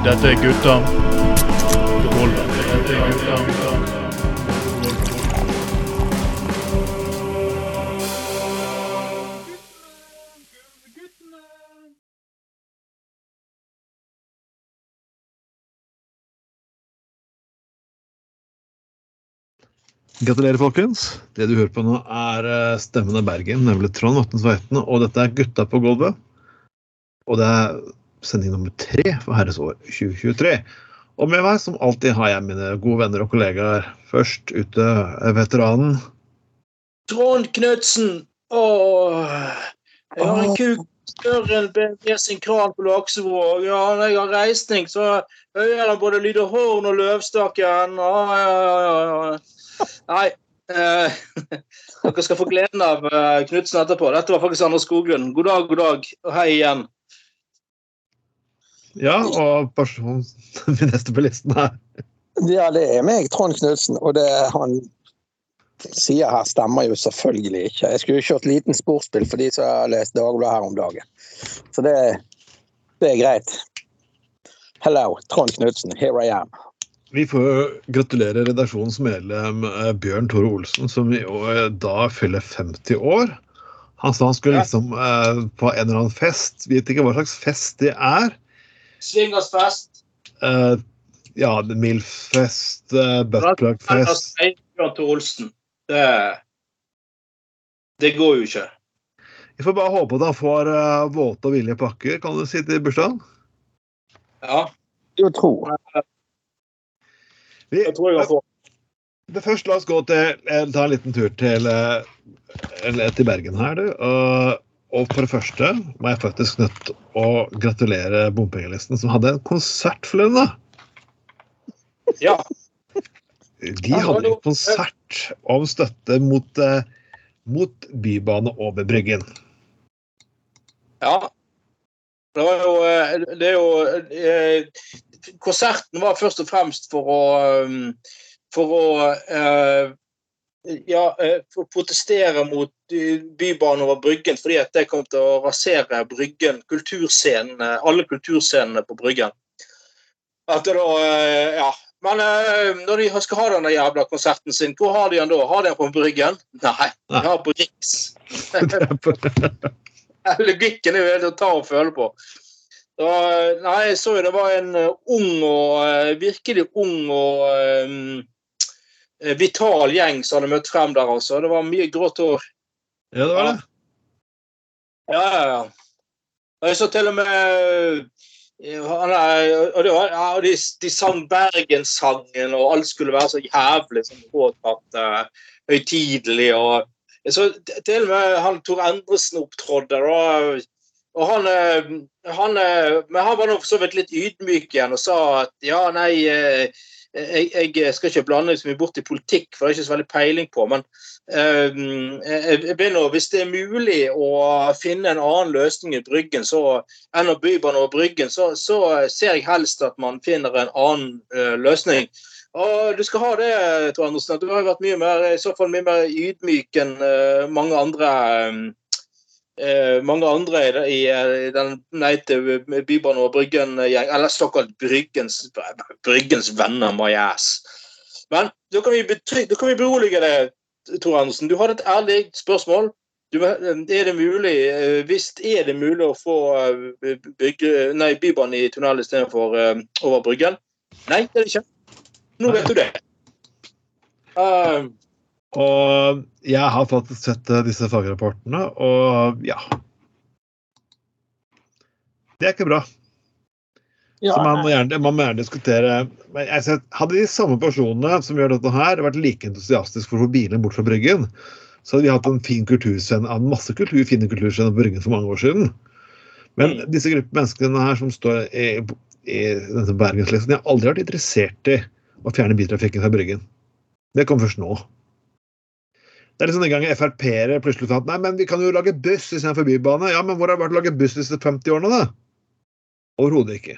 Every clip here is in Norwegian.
Dette er gutta. Dette er gutta. Gratulerer, folkens. Det du hører på nå, er eh, Stemmen av Bergen, nemlig Trond Vatne Tveiten. Og dette er Gutta på gulvet. Og det er sending nummer tre for herres år 2023. Og med meg, som alltid, har jeg mine gode venner og kollegaer. Først ute er veteranen. Trond Knutsen! Åh, jeg har en kuk større enn BNP sin kran på Laksevåg. Ja, når jeg har reisning, så hører jeg både lyd og Løvstakken. Ah, ja, ja, ja, ja. Nei. Eh, dere skal få gleden av eh, Knutsen etterpå. Dette var faktisk Anders Skoglund. God dag, god dag, og hei igjen. Ja, og personen min neste på listen her. Ja, det er meg, Trond Knutsen. Og det han sier her, stemmer jo selvfølgelig ikke. Jeg skulle jo kjørt liten sportsbil for de som har lest Dagbladet her om dagen. Så det, det er greit. Hello, Trond Knutsen. Here I am. Vi får gratulere redaksjonens medlem eh, Bjørn Tore Olsen, som i år da fyller 50 år. Han sa han skulle liksom eh, på en eller annen fest. Vet ikke hva slags fest det er. Swingersfest. Uh, ja, Milfest, uh, buttplug-fest Olsen. Det, det går jo ikke. Vi får bare håpe at han får uh, våte og villige pakker, kan du si til bursdagen. Ja, Jo, tro. Vi, jeg tror jeg får. Men Først, la oss gå til, eh, ta en liten tur til, eh, til Bergen her, du. Og, og for det første må jeg faktisk nødt til å gratulere Bompengelisten, som hadde en konsert for da. Ja. De hadde en konsert om støtte mot, eh, mot bybane over Bryggen. Ja. Det var jo, eh, det er jo eh, Konserten var først og fremst for å For å eh, ja, eh, protestere mot eh, Bybanen over Bryggen, fordi at det kom til å rasere Bryggen, kulturscenene, alle kulturscenene på Bryggen. At det da, eh, ja. Men når de skal ha denne jævla konserten sin, hvor har de den da? Har de den på Bryggen? Nei, de har den på Riks. Logikken er jo helt å ta og føle på. Da, nei, jeg så jo det var en ung og virkelig ung og vital gjeng som hadde møtt frem der, altså. Det var mye grått hår. Ja, det var det. Ja, ja, ja. Og Jeg så til og med eh, og det var, ja, de, de sang Bergenssangen, og alt skulle være så jævlig sånn påtatt, uh, høytidelig. og jeg så til og med han Tor Endresen opptrådde. Og, og han, eh, han eh, Men han var nå for så vidt litt ydmyk igjen og sa at ja, nei eh, jeg, jeg skal ikke blande så mye bort i politikk, for det er ikke så veldig peiling på. Men eh, jeg, jeg hvis det er mulig å finne en annen løsning i Bryggen så, enn å bybane over Bryggen, så, så ser jeg helst at man finner en annen eh, løsning. Og du skal ha det, Tor Andersen, du har vært mye mer, i så fall mye mer ydmyk enn eh, mange andre eh, mange andre i, i, i den Nei til Bybane og Bryggen-gjeng, eller såkalt Bryggens, Bryggens venner, my ass. Men da kan vi, betry- da kan vi berolige deg, Tor Andersen. Du hadde et ærlig spørsmål. Du, er det mulig, eh, Hvis er det mulig å få eh, bygge, nei, Bybanen i tunnel istedenfor uh, over Bryggen? Nei, det er det ikke. Nå vet du det. Uh, Og jeg har faktisk sett eh, disse fagrapportene, og ja Det er ikke bra. Ja, Så man må, gjerne, man må gjerne diskutere ser, Hadde de samme personene som gjør dette her, vært like entusiastiske for å få bilene bort fra Bryggen, så hadde vi hatt en fin kulturscene av masse kultur, fine kulturscener på Bryggen for mange år siden. Men disse gruppe menneskene her som står i, i denne bergenslisten, jeg har aldri vært interessert i å fjerne biltrafikken fra Bryggen. Det kom først nå. Det er liksom den gangen Frp-ere plutselig sa at nei, men vi kan jo lage buss istedenfor bybane. Ja, men hvor har det vært å lage buss disse 50 årene, da? Overhodet ikke.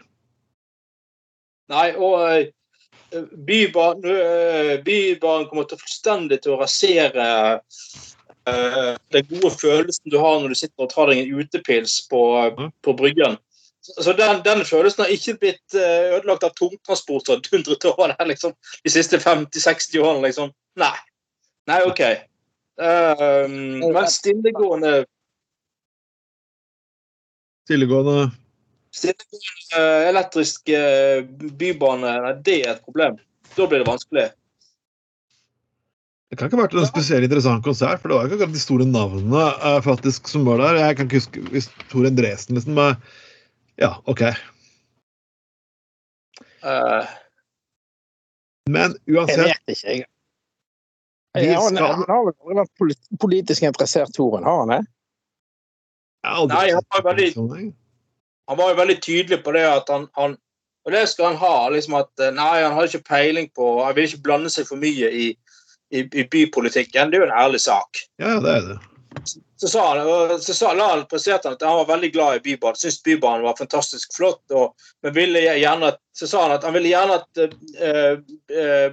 Nei, og eh, Bybanen, eh, bybanen kommer til fullstendig til å rasere eh, den gode følelsen du har når du sitter og tar deg en utepils på, på Bryggen. Så den, den følelsen har ikke blitt ødelagt av tungtransport og dundret over det liksom, de siste 50-60 årene. liksom. Nei. Nei, OK. Um, men stillegående, Stillegående stillegående eh, elektrisk eh, bybane, nei, det er et problem. Da blir det vanskelig. Det kan ikke ha vært en spesielt interessant konsert, for det var ikke akkurat de store navnene eh, faktisk som var der. Jeg kan ikke huske hvis Tor Endresen liksom eh, Ja, OK. Uh, Men Jeg vet ikke, jeg. Ja, han, skal- han har vel aldri vært politisk interessert, Toren? Har han det? har Nei, han var veldig- sånn, han var jo veldig tydelig på det at han, han Og det skal han ha. liksom at eh, Nei, han hadde ikke peiling på Han ville ikke blande seg for mye i, i, i bypolitikken. Det er jo en ærlig sak. Ja, det er det. Så sa han, så sa, la han presterte han at han var veldig glad i Bybanen. Syntes Bybanen var fantastisk flott. Og, men ville gjerne at, så sa han at han ville gjerne at eh, eh,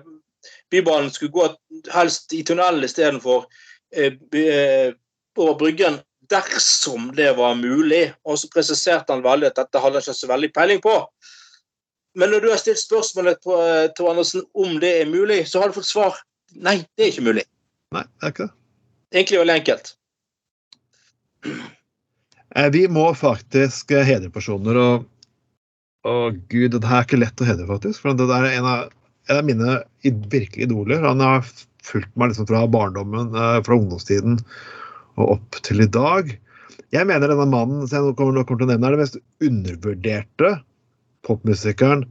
Bybanen skulle gå helst i tunnel istedenfor eh, by- eh, over Bryggen dersom det var mulig. Og så presiserte han veldig at dette hadde han ikke så veldig peiling på. Men når du har stilt spørsmålet på, eh, til Andersen om det er mulig, så har du fått svar nei, det er ikke mulig. Nei, det er ikke det. Egentlig veldig enkelt. Eh, Vi må faktisk hedre personer, og Å gud, det her er ikke lett å hedre, faktisk. For det der er en av, en av mine virkelige idoler. Han har fulgt meg liksom fra barndommen, eh, fra ungdomstiden og opp til i dag. Jeg mener denne mannen som jeg kommer, kommer til å nevne, er den mest undervurderte popmusikeren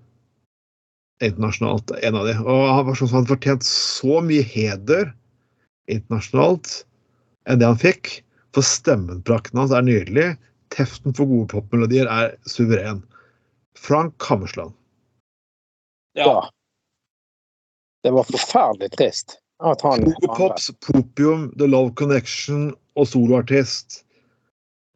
internasjonalt. En av de. Og han var sånn som hadde fortjent så mye heder internasjonalt enn det han fikk. For stemmenprakten hans er nydelig. Teften for gode popmelodier er suveren. Frank Hammersland. Ja. Det var forferdelig trist at han Pops, Popium, The Love Connection og soloartist.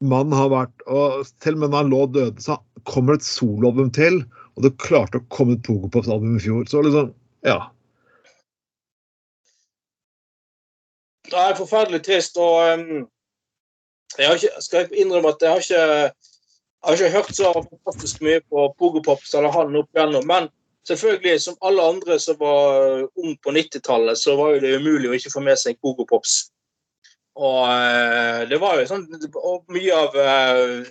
Mannen har vært og Til og med når han lå døde, så kommer det et soloalbum til. Og det klarte å komme et Pogo Pops-album i fjor. Så liksom, ja. Det er forferdelig trist, og um, jeg har ikke, skal jeg innrømme at jeg har ikke, jeg har ikke hørt så fantastisk mye på Pogopops eller han opp igjennom, men selvfølgelig, som alle andre som var ung på 90-tallet, så var det umulig å ikke få med seg Pogopops. Og eh, det var jo sånn og mye av eh,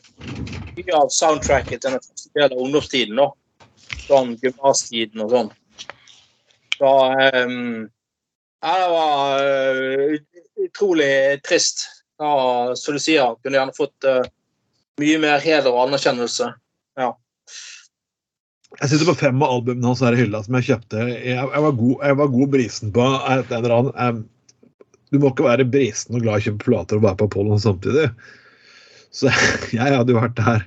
mye av soundtracket til den første delen av ungdomstiden, da. Sånn gymnastiden og sånn. Så um, ja, det var eh, utrolig trist. Ja, som du sier, kunne gjerne fått uh, mye mer heder og anerkjennelse. Jeg sitter på fem av albumene hans her i hylla som jeg kjøpte. Jeg, jeg, var, god, jeg var god brisen på et eller annet. Du må ikke være brisen og glad i å kjøpe plater og være på Apollon samtidig. Så jeg hadde jo vært der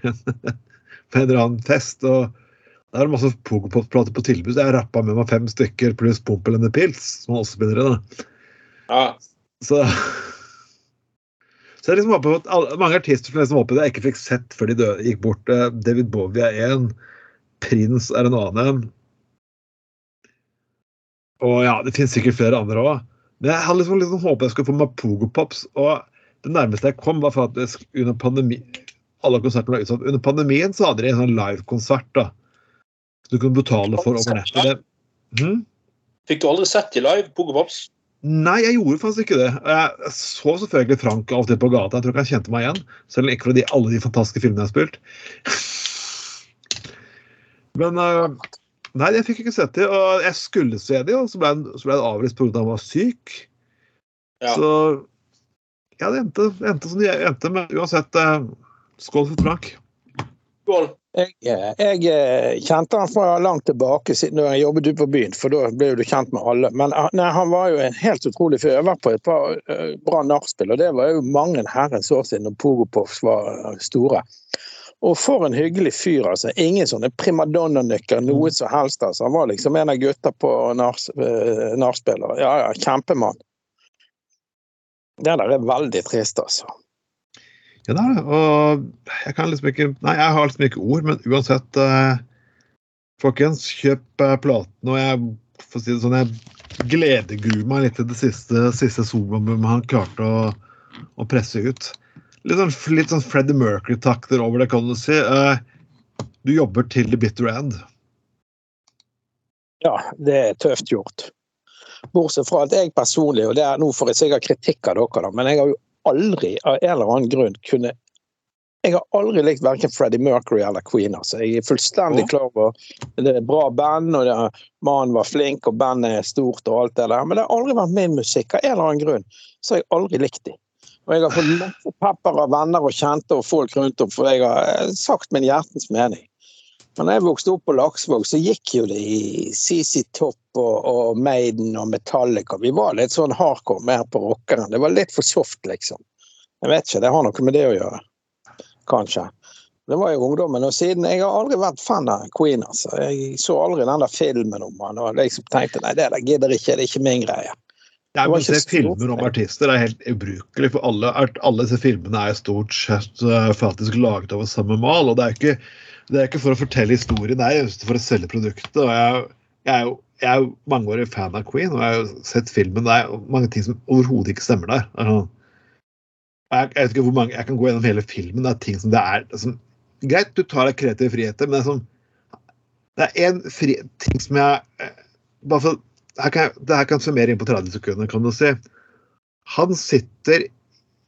på en eller annen fest, og der er det masse Pogopop-plater på tilbud. så Jeg rappa med meg fem stykker pluss Pompel and the Pils, som han også spiller i. Ja. Så så jeg liksom håper at alle, mange artister som liksom håper jeg ikke fikk sett før de døde, gikk bort. Eh, David Bowie er én. Prins er en annen. Og ja, det finnes sikkert flere andre òg. Men jeg hadde liksom, liksom håpet jeg skulle få meg Pogopops. Og det nærmeste jeg kom, var faktisk under pandemi alle konsertene var utsatt. Under pandemien så hadde de en sånn livekonsert da. Så du kunne betale for over nettet. Hm? Fikk du aldri sett de live, Pogopops? Nei, jeg gjorde faktisk ikke det. Jeg så selvfølgelig Frank alltid på gata. Jeg tror ikke han kjente meg igjen. Selv om ikke de, alle de fantastiske filmene jeg har spilt. Men øh, Nei, jeg fikk ikke sett det. Og jeg skulle se det, og så ble, han- så ble det avlyst pga. at han var syk. Ja. Så ja, det endte, endte som det endte. Men uansett, øh, skål for Frank. Skål. Jeg, jeg eh, kjente han fra langt tilbake siden jeg jobbet ute på byen, for da ble du kjent med alle. Men nei, han var jo en helt utrolig fyr. Jeg var på et par eh, bra nachspiel, og det var jo mange herrens år siden når Pogopops var eh, store. Og for en hyggelig fyr, altså. Ingen sånne primadonna-nykker, noe som helst. altså. Han var liksom en av gutta på nach- eh. Ja, ja, kjempemann. Det der er veldig trist, altså. Ja, det. Og jeg kan liksom ikke Nei, jeg har liksom ikke ord, men uansett eh, Folkens, kjøp eh, platen, og jeg for å si det sånn, jeg gledegruer meg litt til det siste, siste soloalbumet han klarte å, å presse ut. Litt sånn, litt sånn Freddie Mercury-takter over det, kan du si. Eh, Du jobber til the bitter end. Ja, det er tøft gjort. Bortsett fra at jeg personlig, og det er nå får jeg sikkert kritikk av dere, da, men jeg har jo aldri av en eller annen grunn kunne Jeg har aldri likt verken Freddie Mercury eller Queen. altså. Jeg er fullstendig klar over det er bra band, og det er, mannen var flink, og bandet er stort og alt det der, men det har aldri vært min musikk. Av en eller annen grunn så har jeg aldri likt dem. Og jeg har fått masse pepper av venner og kjente og folk rundt om, for jeg har eh, sagt min hjertens mening. Men da jeg vokste opp på Laksvåg, så gikk jo det i CC Topp og, og Maiden og Metallica. Vi var litt sånn hardcore mer på rockeren. Det var litt for soft, liksom. Jeg vet ikke, det har noe med det å gjøre. Kanskje. Det var jo ungdommen, og siden Jeg har aldri vært fan av Queen. altså. Jeg så aldri den der filmen om han, og liksom tenkte nei, det der gidder ikke, det er ikke min greie. Det å se filmer om artister det er helt ubrukelig, for alle, alle disse filmene er stort sett eh, faktisk laget over samme mal. og Det er ikke, det er ikke for å fortelle historien, det er just for å selge produktet. og Jeg, jeg, er jo, jeg er jo mangeårig fan av Queen, og jeg har sett filmen. Det er mange ting som overhodet ikke stemmer der. Altså, Jeg, jeg vet ikke hvor mange, jeg kan gå gjennom hele filmen. Det er ting som det er som, Greit, du tar deg kreative friheter, men det er sånn Det er fri, ting som jeg eh, bare for, her kan jeg, Det her kan summere inn på 30 sekunder, kan du si. Han sitter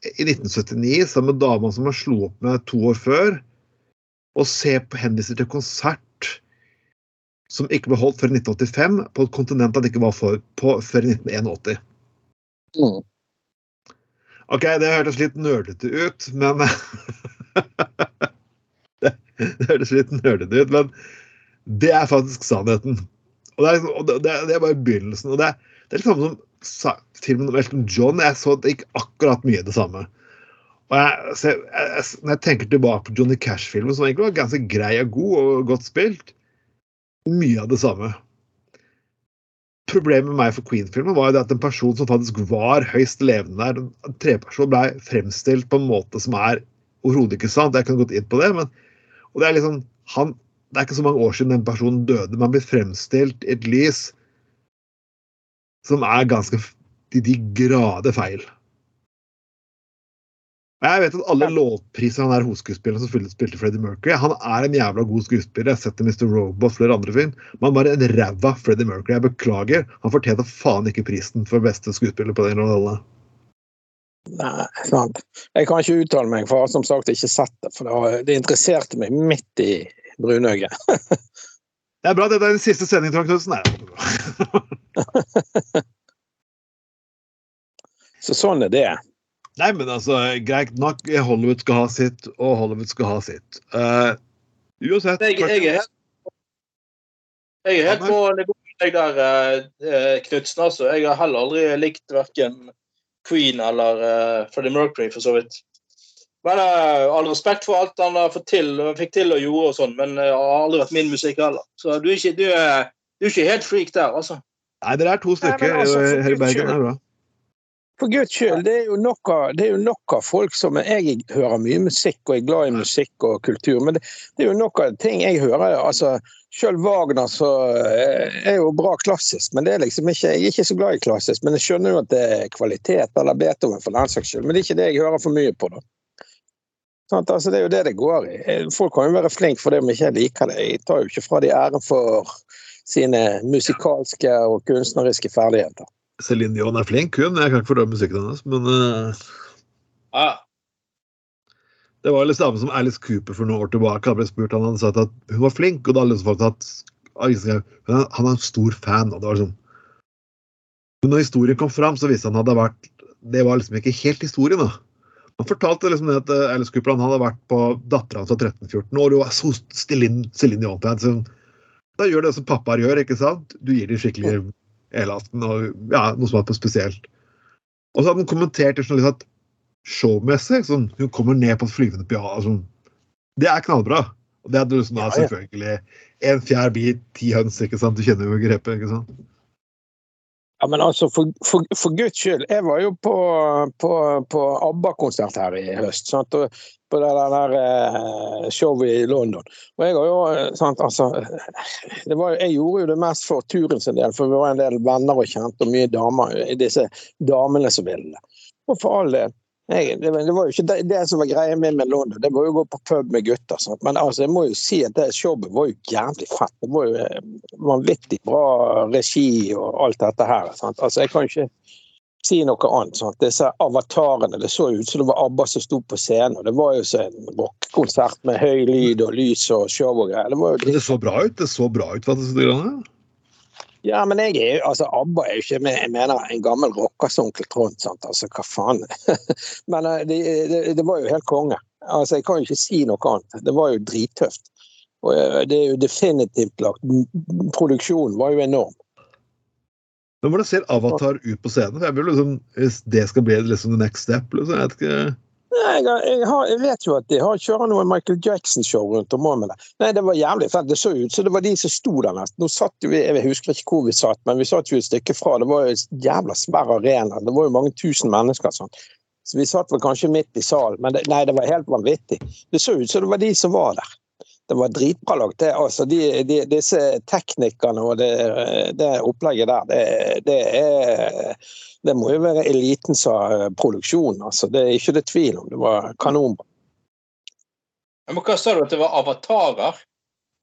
i 1979 sammen med dama som han slo opp med to år før, og ser på henviser til konsert som ikke ble holdt før i 1985, på et kontinent han ikke var for, på før i 1981. Mm. Ok, det hørtes litt nerdete ut, men det, det hørtes litt nerdete ut, men det er faktisk sannheten. Og det er, liksom- og det, det er bare begynnelsen. og Det, det er litt samme som filmen om Elton John. Jeg så det gikk akkurat mye det samme. Og jeg, jeg, jeg, når jeg tenker tilbake på Johnny Cash-filmen, som egentlig var ganske grei og god og godt spilt, mye av det samme. Problemet med meg for Queen-filmen var jo det at en person som faktisk var høyst levende der, en treperson, ble fremstilt på en måte som er overhodet ikke sant. Jeg kunne gått inn på det, men og det er liksom han, Det er ikke så mange år siden den personen døde, Man blir fremstilt i et lys som er ganske til de grader feil. Og Jeg vet at alle lovpriser han er hovedskuespilleren som spilte, Freddie Mercury. Han er en jævla god skuespiller. Jeg har sett Mr. Robot flere andre film. Men han var en ræva Freddie Mercury. Jeg beklager. Han fortjente faen ikke prisen for beste skuespiller på den rollen. Nei, sant. Jeg kan ikke uttale meg, for jeg har som sagt ikke sett det. For det interesserte meg midt i brunøyet. Det er bra. Dette er den siste sendingen, til Knutsen. Nei. Så sånn er det. Nei, men altså, greit nok. Hollywood skal ha sitt, og Hollywood skal ha sitt. Uh, uansett Jeg, jeg er helt jeg er helt på nivå der, uh, Knutsen. Altså. Jeg har heller aldri likt verken Queen eller uh, Freddie Mercury, for så vidt. Men uh, All respekt for alt han har fått til, og fikk til og gjorde, og sånn, men det har aldri vært min musikk heller. Så du er ikke, du er, du er ikke helt freak der, altså. Nei, dere er to stykker. Nei, altså, for Herre Bergen er bra. For guds skyld, det er jo nok av, det er jo nok av folk som Jeg hører mye musikk og er glad i musikk og kultur, men det, det er jo nok av ting jeg hører. altså Selv Wagner så eh, er jo bra klassisk, men det er liksom ikke, jeg er ikke så glad i klassisk. Men jeg skjønner jo at det er kvalitet, eller Beethoven for den saks skyld. Men det er ikke det jeg hører for mye på, da. Altså, det er jo det det går i. Eh, Folk kan jo være flinke for det om ikke jeg liker det. Jeg tar jo ikke fra de æren for sine musikalske og kunstneriske ferdigheter. Céline Dion er flink, hun. Jeg kan ikke fordømme musikken hennes, men uh... Ja. det var litt samme som Alice Cooper for noen år tilbake. Han ble spurt, han hadde sagt at hun var flink, og da hadde liksom folk "Men han- er en stor fan. og det var sånn. Men når historien kom fram, så visste han at det hadde vært det var liksom ikke helt historien. da. Han fortalte liksom det at eh, Alice han hadde vært på dattera hans var 13-14 år og var så Celine Celine Dion-fan. Da gjør det som pappaer gjør, ikke sant? Du gir dem skikkelig helaften og ja, noe som er på spesielt. Og så hadde han kommentert sånn litt at showmessig, sånn, hun kommer ned på et flyvende piano sånn, Det er knallbra. Og det er liksom da selvfølgelig en fjær bit, ti høns, ikke sant? Du kjenner jo grepet, ikke sant? Ja, men altså, for, for, for guds skyld. Jeg var jo på, på, på ABBA-konsert her i høst. Sant? Og på det der, der eh, showet i London. Og jeg har jo eh, sant, altså, var, Jeg gjorde jo det mest for turen sin del, for vi var en del venner og kjente, og mye damer. Disse damene som ville. Og for all del. Jeg, det, det var jo ikke det, det som var greia med London. Det var jo å gå på pub med gutter. Sant? Men altså, jeg må jo si at det showet var jo jævlig fett. Det var jo eh, vanvittig bra regi og alt dette her. Sant? Altså, jeg kan ikke si noe annet. Sant? Disse avatarene, det så ut som det var ABBA som sto på scenen. og Det var jo en rockekonsert med høy lyd og lys og show og greier. Det var jo det så bra ut. Det så bra ut, faktisk. Ja, men jeg er jo, altså ABBA er jo ikke med, jeg mener en gammel rocker onkel Trond, sant? altså hva faen. men eh, det, det, det var jo helt konge. Altså jeg kan jo ikke si noe annet. Det var jo drittøft. Og eh, det er jo definitivt lagt. Produksjonen var jo enorm. Men hvordan ser Avatar ut på scenen? Jeg vil liksom, Hvis det skal bli liksom the next step liksom, jeg vet ikke... Nei, Jeg, jeg, har, jeg vet jo at de har kjører noe Michael Jackson-show rundt om med det. Nei, det var jævlig fett. Det så ut så det var de som sto der nesten. Nå satt jo vi, Jeg husker ikke hvor vi satt, men vi satt jo et stykke fra. Det var jo en jævla svær arena. Det var jo mange tusen mennesker. sånn. Så vi satt vel kanskje midt i salen, men det, nei, det var helt vanvittig. Det så ut som det var de som var der. Det var dritbra lagt. Det, altså, de, de, disse teknikkene og det, det opplegget der, det, det er Det må jo være elitens eh, produksjon. Altså. Det er ikke det tvil om. Det var kanonbra. Men hva sa du at det var avatarer?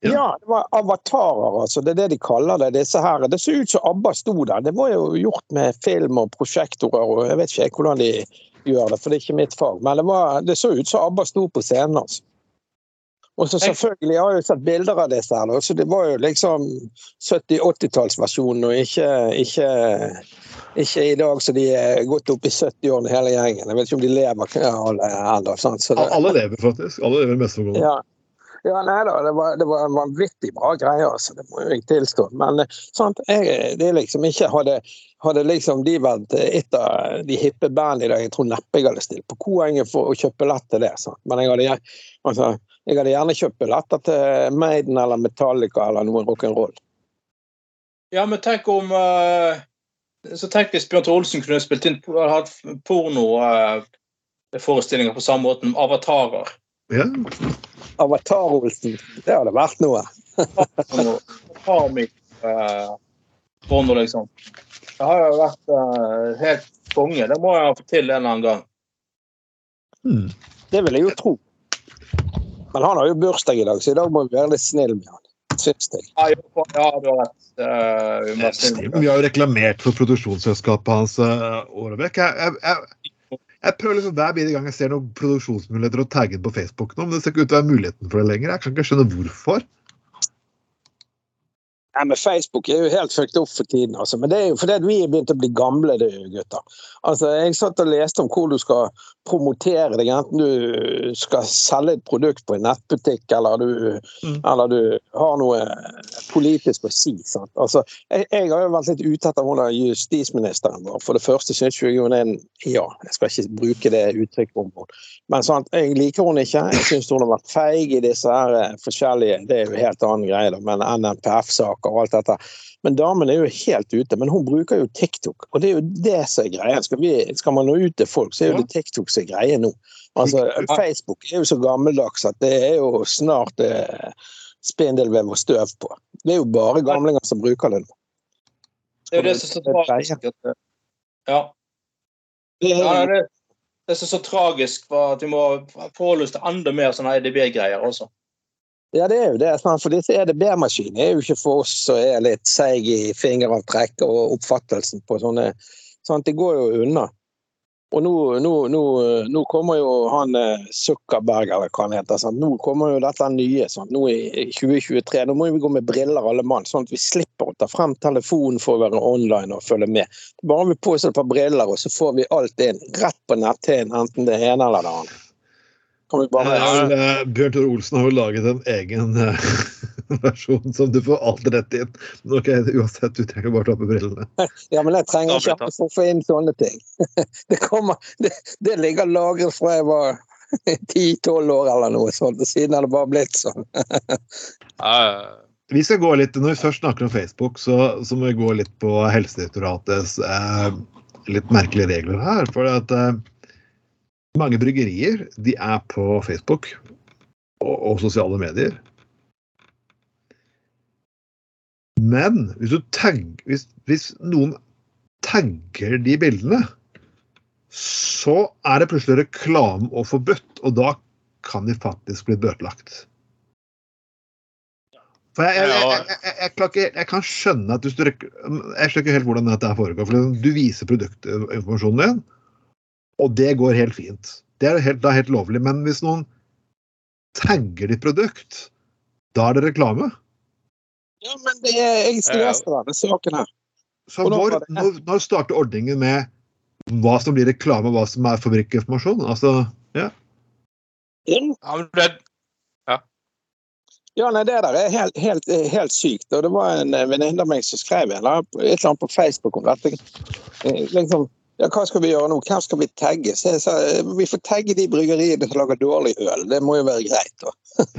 Ja. Ja, det var avatarer, altså. Det er det de kaller det. Disse her. Det så ut som ABBA sto der. Det var jo gjort med film og prosjektorer og jeg vet ikke hvordan de gjør det, for det er ikke mitt fag. Men det, var, det så ut som ABBA sto på scenen, altså. Og så selvfølgelig, Jeg har jo sett bilder av disse her, så det var jo liksom 70-80-tallsversjonen, og ikke, ikke, ikke i dag så de er gått opp i 70-årene hele gjengen. Jeg vet ikke om de lever alle ennå. Alle lever, faktisk. Alle lever mest for ja. ja, nei da, det var, det var en vanvittig bra greie, altså. Det må jeg tilstå. Men eh, sant, jeg, det er liksom ikke Hadde, hadde liksom de vært et av de hippe bandene i dag, jeg tror neppe jeg hadde stilt på Koenget for å kjøpe lett til det. Sant? Men jeg hadde, altså, jeg hadde gjerne kjøpt billetter til Maiden eller Metallica eller noe rock'n'roll. Ja, men tenk om uh, Så tenk hvis Bjørn Tore Olsen kunne spilt inn hatt pornoforestillinger på samme måte med avatarer. Ja. Avatar-Olsen, det hadde vært noe. Farming eh, porno, liksom. Det har jo vært uh, helt konge. Det må jeg få til en eller annen gang. Mm. Det vil jeg jo tro. Men han har jo bursdag i dag, så i dag må vi være litt snille med han. Syns jeg. Ja, jo, ja du har rett. Eh, vi må snu. Vi har jo reklamert for produksjonsselskapet hans uh, år og vekk. Jeg, jeg, jeg, jeg prøver liksom hver bidige gang jeg ser noen produksjonsmuligheter å tagge på Facebook nå, men det ser ikke ut til å være muligheten for det lenger. Jeg kan ikke skjønne hvorfor. Nei, men Facebook er jo helt fucked opp for tiden. Altså. Men det er jo fordi vi er begynt å bli gamle, det, gutter. Altså, jeg satt og leste om hvor du skal promotere deg, enten du skal selge et produkt på en nettbutikk, eller du, Mm. eller du har noe politisk å si. Sant? Altså, jeg, jeg har jo vært litt ute etter hvordan justisministeren var. For det første syns jeg hun er en Ja, jeg skal ikke bruke det uttrykket om henne. Men sant, jeg liker hun ikke. Jeg syns hun har vært feig i disse her eh, forskjellige Det er jo helt annen greie, da, men NMPF-saker og alt dette. Men damen er jo helt ute. Men hun bruker jo TikTok, og det er jo det som er greia. Skal, vi, skal man nå ut til folk, så er jo det TikTok som er greia nå. Altså, Facebook er jo så gammeldags at det er jo snart eh, spindelvev og støv på. Det er jo bare gamlinger som bruker det nå. Det er det som er så tragisk. Eh, ja. Det er, det, som er så tragisk, at vi må forholde oss til enda mer sånne EDB-greier også. Ja, det er jo det. For disse EDB-maskinene er jo ikke for oss som er litt seige i fingeravtrekk og oppfattelsen på sånne sant? Det går jo unna. Og nå, nå, nå, nå kommer jo han eh, Zuckerberg, eller hva han heter. Sant? Nå kommer jo dette nye. Sant? Nå i 2023. Nå må vi gå med briller alle mann, sånn at vi slipper å ta frem telefonen for å være online og følge med. Bare vi på et par briller, og så får vi alt inn rett på netthinnen, enten det ene eller det andre. Kan vi bare Ja, eh, Bjørn Tore Olsen har jo laget en egen eh, versjon som du får alt rett inn. Men ok, uansett, du trenger bare ta på brillene. Ja, men jeg trenger ikke å få inn sånne ting. Det, kommer, det, det ligger lagret fra jeg var 10-12 år eller noe sånt, og siden har det bare blitt sånn. Vi skal gå litt, Når vi først snakker om Facebook, så, så må vi gå litt på Helsedirektoratets eh, litt merkelige regler her. For at eh, mange bryggerier de er på Facebook og, og sosiale medier. Men hvis, du tagg, hvis, hvis noen tagger de bildene, så er det plutselig reklame og forbudt, og da kan de faktisk bli bøtelagt. For jeg, jeg, jeg, jeg, kan skjønne at hvis du Jeg skjønner ikke helt hvordan dette foregår. for Du viser produktinformasjonen din, og det går helt fint. Det er helt, det er helt lovlig. Men hvis noen tagger ditt produkt, da er det reklame. Ja, men det er, jeg av denne saken her. Så når, når, når starter ordningen med hva som blir reklame, og hva som er fabrikkinformasjon? Altså, ja. Ja, Ja, nei, Det der er helt, helt, helt sykt. og Det var en eh, venninne av meg som skrev en, eller et eller annet på Facebook om dette. Eh, Liksom, ja, Hva skal vi gjøre nå? Hvem skal vi tagge? Så jeg sa vi får tagge de bryggeriene som lager dårlig øl. Det må jo være greit. da.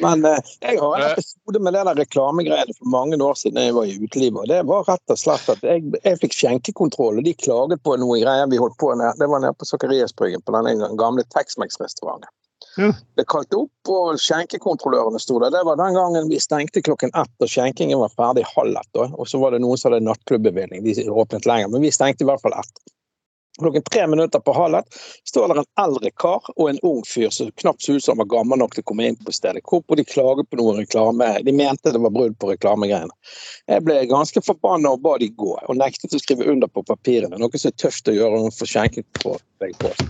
Men eh, jeg har en Eh. episode med det der reklamegreiene for mange år siden jeg var i utelivet. Det var rett og slett at jeg, jeg fikk skjenkekontroll, og de klaget på noe greier vi holdt på med. Det var nede på Sakariasbryggen, på den gamle Tex-Mex-restauranten. Ja. Det kalte opp, og skjenkekontrollørene sto der. Det var den gangen vi stengte klokken ett, og skjenkingen var ferdig halv ett. Og så var det noen som hadde nattklubbbevilgning. De åpnet lenger, men vi stengte i hvert fall ett. Klokken tre minutter på halv ett står der en eldre kar og en ung fyr som knapt så ut som han var gammel nok til å komme inn på stedet. Hvorpå de klaget på noe reklame. De mente det var brudd på reklamegreiene. Jeg ble ganske forbanna og ba de gå, og nektet å skrive under på papirene. Noe som er tøft å gjøre overfor skjenkekontroll.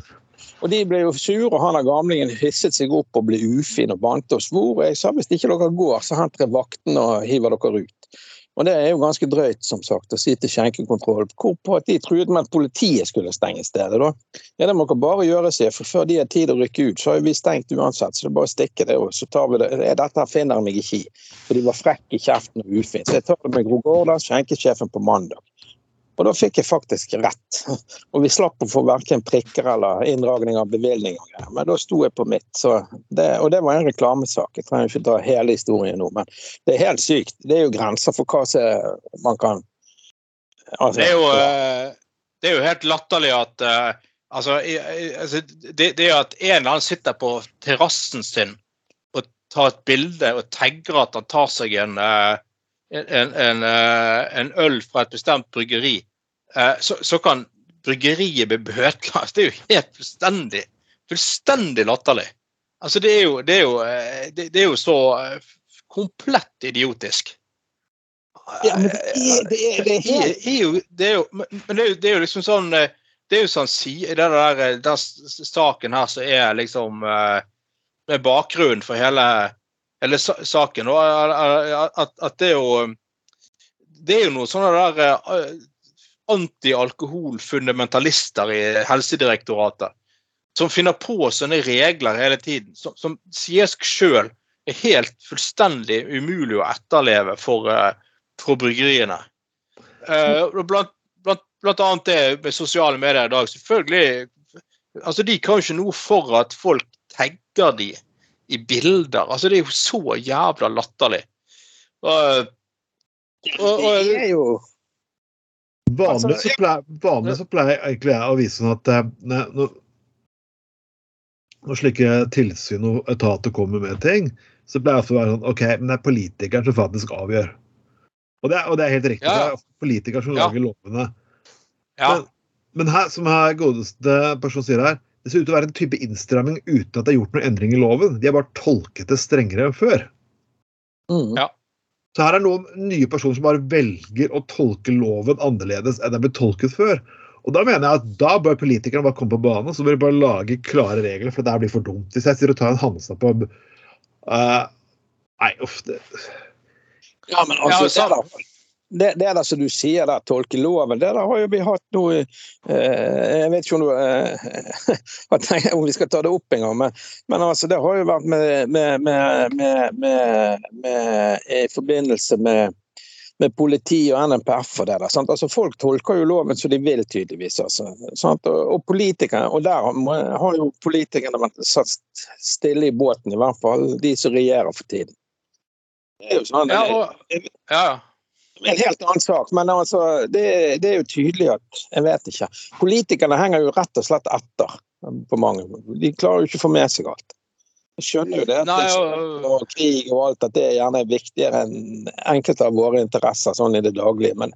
Og De ble jo sure, og han av gamlingen hisset seg opp og ble ufin og bante og svor. Jeg sa hvis ikke dere går, så henter jeg vaktene og hiver dere ut. Og Det er jo ganske drøyt som sagt, å si til skjenkekontrollen. hvorpå at de truet med at politiet skulle stenge stedet. da. Ja, Det må dere bare gjøre, sier for før de har tid å rykke ut, så har vi stengt uansett. Så det er bare å stikke det, og så tar vi det. Dette her finner jeg meg ikke i. For de var frekke i kjeften og ufine. Så jeg tar det med Gro Gårda, skjenkesjefen på mandag. Og da fikk jeg faktisk rett. Og vi slapp å få verken prikker eller inndragning av bevilgninger. Men da sto jeg på mitt. Så det, og det var en reklamesak. Jeg trenger ikke ta hele historien nå, men det er helt sykt. Det er jo grenser for hva man kan altså, det, er jo, eh, det er jo helt latterlig at eh, altså, altså, det, det er at en eller annen sitter på terrassen sin og tar et bilde og tagger at han tar seg en, eh, en, en, en øl fra et bestemt bryggeri, så, så kan bryggeriet bli bøtelagt. Det er jo helt fullstendig, fullstendig latterlig. Altså, det er jo, det er jo, eh, det, det er jo så eh, komplett idiotisk. ja, men det er, er, er er jo, det er jo, men det er er liksom sånn eh, Det er jo sånn det der, eh, den saken her som er liksom eh, med bakgrunnen for hele, hele saken. Eh, at, at det er jo Det er jo noe sånn der eh, anti-alkohol-fundamentalister i Helsedirektoratet som finner på sånne regler hele tiden, som, som sier sjøl er helt fullstendig umulig å etterleve for, eh, for bryggeriene. Eh, blant, blant, blant annet det med sosiale medier i dag. Selvfølgelig altså De kan jo ikke noe for at folk tagger de i bilder. altså Det er jo så jævla latterlig. Og, og, og, Det er jo Vanlig Altså, så pleier, vanlig så pleier egentlig jeg å vise sånn at eh, når, når slike tilsyn og etater kommer med ting, så pleier jeg ofte å være sånn OK, men det er politikeren som faktisk avgjør. Og det er, og det er helt riktig. Ja. Det er politikeren som Ja. lager lovene. ja, Men, men her, som her godeste person sier her, det ser ut til å være en type innstramming uten at det er gjort noen endring i loven. De har bare tolket det strengere enn før. mm. Ja. Så her er noen nye personer som bare velger å tolke loven annerledes enn den ble tolket før. Og da mener jeg at da bør politikerne bare komme på banen så bør de bare lage klare regler, for det her blir for dumt. Hvis jeg sier å ta en Hansa på uh, Nei, uff. Det, Ja, men altså, ja, der, det, det der som du sier der, tolke loven, det der har jo vi hatt nå eh, Jeg vet ikke om, du, eh, om vi skal ta det opp en gang, men, men altså, det har jo vært med, med, med, med, med, med i forbindelse med med politi og NMPF og det der. Altså, folk tolker jo loven som de vil, tydeligvis. Altså? Og, og politikerne, og der har jo politikerne vært satt stille i båten, i hvert fall de som regjerer for tiden. Det er jo sånn, ja, og, ja, en helt annen sak, men altså, det, det er jo tydelig at Jeg vet ikke. Politikerne henger jo rett og slett etter på mange. De klarer jo ikke å få med seg alt. Jeg skjønner jo det. at Nei, og- og krig og alt, at det gjerne er viktigere enn enkelte av våre interesser sånn i det daglige. Men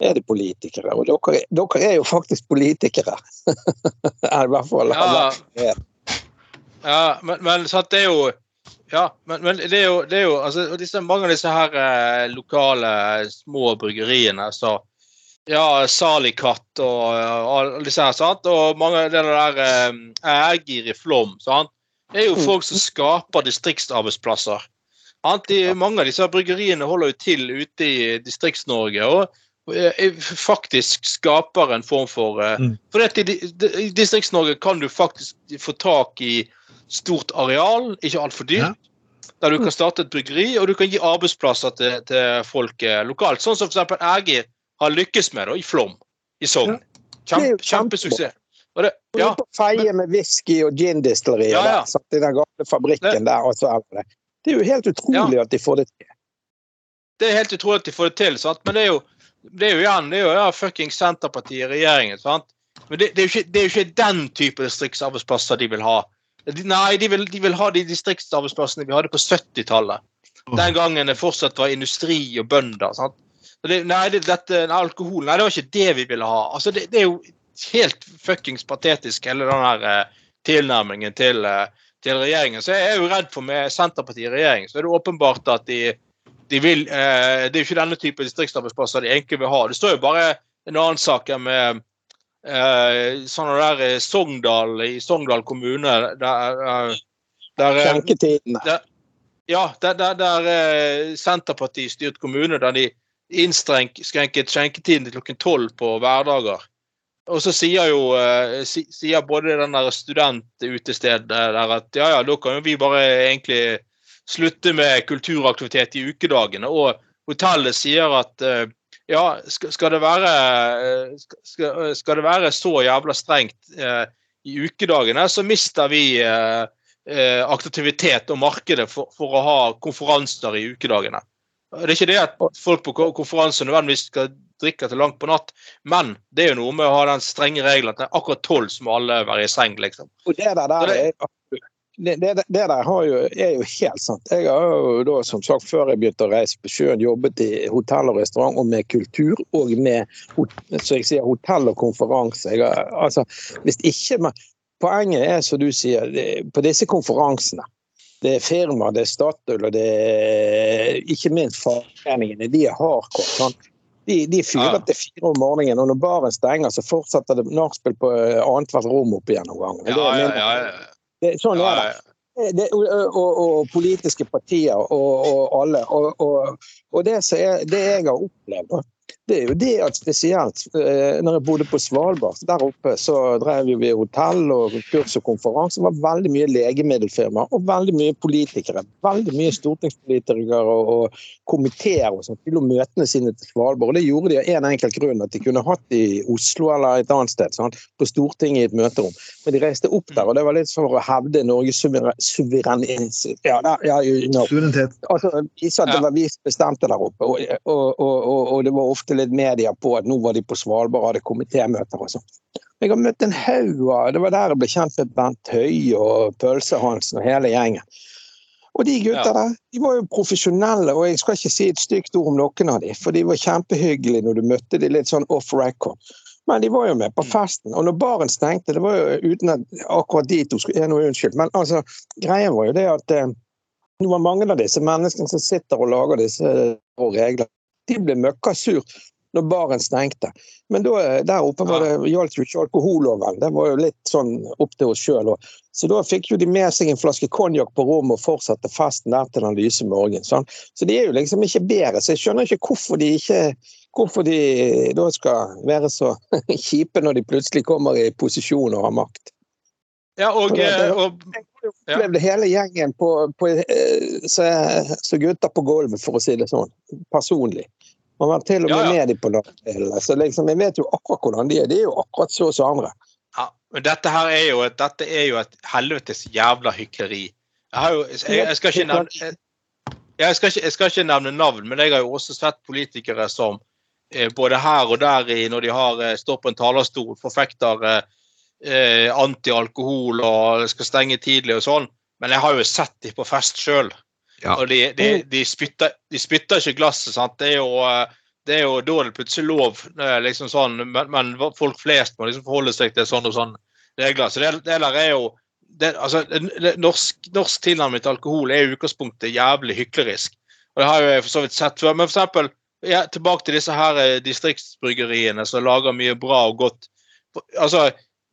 er de politikere. Og dere, dere er jo faktisk politikere. I hvert fall. Ja. Ja, men, men det er jo ja, men, men det er jo, det er jo altså, disse, Mange av disse her eh, lokale små bryggeriene så Ja, Salikatt og, og alle disse her, sant? og mange av det der eh, Ægir i Flom. sant? Det er jo folk som skaper distriktsarbeidsplasser. Sant? De, mange av disse bryggeriene holder jo til ute i Distrikts-Norge. og eh, faktisk skaper en form for eh, Mm. For i Distrikts-Norge kan du faktisk få tak i stort areal, ikke altfor dyrt. Der du kan starte et bryggeri, og du kan gi arbeidsplasser til, til folk eh, lokalt. Sånn som f.eks. Ægir har lykkes med da, i Flom i Sogn. Kjempe, kjempesuksess. Og det, ja, på feie med whisky og gin-distilleriet Ja, ja. der, i den gamle fabrikken der. Og så er det. det er jo helt utrolig at de får det til. det er helt utrolig at de får det til, sant? men det er jo, det er jo igjen det er jo ja, fucking Senterpartiet i regjeringen. sant? Men det, det, er jo ikke, det er jo ikke den type distriktsarbeidsplasser de vil ha. De, nei, de vil, de vil ha de distriktsarbeidsplassene vi hadde på 70-tallet. Den gangen det fortsatt var industri og bønder. sant? Det, nei, det, dette, alkohol Nei, det var ikke det vi ville ha. Altså, det, det er jo helt fuckings patetisk, hele den her eh, tilnærmingen til, eh, til regjeringen. Så jeg er jo redd for med Senterpartiet i regjering, så er det åpenbart at de, de vil eh, Det er jo ikke denne type distriktsarbeidsplasser de egentlig vil ha. Det står jo bare en annen sak med eh, sånne der i Sogndal i Sogndal kommune der, eh, der eh, Skjenketidene. ja, der, der, der eh, Senterpartiet styrt kommune, der de innskrenket skjenketiden til klokken tolv på hverdager. Og så sier jo eh, sier både den der studentutestedet der at ja, ja, da kan jo vi bare egentlig slutte med kulturaktivitet i ukedagene. Og hotellet sier at eh, ja, skal, skal, det være, eh, skal, skal det være så jævla strengt eh, i ukedagene, så mister vi eh, eh, aktivitet og markedet for, for å ha konferanser i ukedagene. Det er ikke det at folk på konferanser konferanse nødvendigvis skal drikke til langt på natt, men det er jo noe med å ha den strenge regelen at det er akkurat tolv som alle være i seng, liksom. Og det der, der er, det, det, det der har jo, er jo helt sant. Jeg har jo da, som sagt, før jeg begynte å reise på sjøen, jobbet i hotell og restaurant og med kultur og med så jeg sier, hotell og konferanse. Har, altså, hvis ikke men, Poenget er, som du sier, det, på disse konferansene det er firmaer, det er Statoil og det er ikke minst fagforeningene. De er hardcore. sant? De, de fyrer Ja. til fire om morgenen, og når baren stenger, så fortsetter det nachspiel på eh, annethvert rom opp igjen noen. Ja, ja, ja, ja. Det, sånn er det. det og, og, og politiske partier og, og alle. Og, det, er, det jeg har opplevd, det er jo det at spesielt eh, når jeg bodde på Svalbard, der oppe så drev vi hotell og kurs og konferanse. Det var veldig mye legemiddelfirmaer og veldig mye politikere. Veldig mye stortingspolitikere og, og komiteer og sånt til å møtene sine til Svalbard. Og det gjorde de av en enkelt grunn, at de kunne hatt det i Oslo eller et annet sted. Sant? På Stortinget i et møterom. Men de reiste opp der, og det var litt for å hevde Norges suverenitet ja, ja, you know. Suverenitet. altså, vise at det var vi som bestemte der oppe. Og, og, og, og, og det var ofte litt media på at nå var de på Svalbard og hadde komitémøter og sånn. Jeg har møtt en haug av Det var der jeg ble kjent med Bent Høie og Pølse-Hansen og hele gjengen. Og de gutta Ja. der, de var jo profesjonelle, og jeg skal ikke si et stygt ord om noen av dem, for de var kjempehyggelige når du møtte dem litt sånn off record. Men de var jo med på Mm. festen. Og når baren stengte, det var jo uten at akkurat de to skulle er noe unnskyld, men altså, greia var jo det at eh, det var mange av disse menneskene som sitter og lager disse reglene. regler. De ble møkkasur når baren stengte. Men da, eh, der oppe var det, gjaldt jo ikke alkoholloven. Det var jo litt sånn opp til oss sjøl. Så da fikk jo de med seg en flaske konjakk på rommet og fortsatte festen der til den lyse morgen. Sånn. Så de er jo liksom ikke bedre. Så jeg skjønner ikke hvorfor de ikke Hvorfor de da skal være så kjipe når de plutselig kommer i posisjon og har makt. Ja, og, og Jeg opplevde hele gjengen på, på, eh, så, så gutter på gulvet, for å si det sånn. Personlig. Man var til og med Ja, ja. med dem på nachspiel. Så liksom, jeg vet jo akkurat hvordan de er. De er jo akkurat så som andre. Ja, men dette her er jo et, dette er jo et helvetes jævla hykleri. Jeg, har jo, jeg, jeg, skal ikke nevne, jeg, jeg, skal ikke, jeg skal ikke nevne navn, men jeg har jo også sett politikere som eh, både her og der i, når de har eh, står på en talerstol, forfekter eh, antialkohol og skal stenge tidlig og sånn. Men jeg har jo sett de på fest sjøl. Ja. Og de, de, de, spytter, de spytter ikke glasset. sant? Det er jo, eh, Det er jo da det plutselig lov, eh, liksom sånn, men, men folk flest må liksom forholde seg til sånn og sånn regler. Så det, det der er jo det, altså, det, norsk, norsk tilnærming til alkohol er i utgangspunktet jævlig hyklerisk. Og Det har jo jeg for så vidt sett før. Men for eksempel, ja, tilbake til disse her eh, distriktsbryggeriene som lager mye bra og godt. Altså,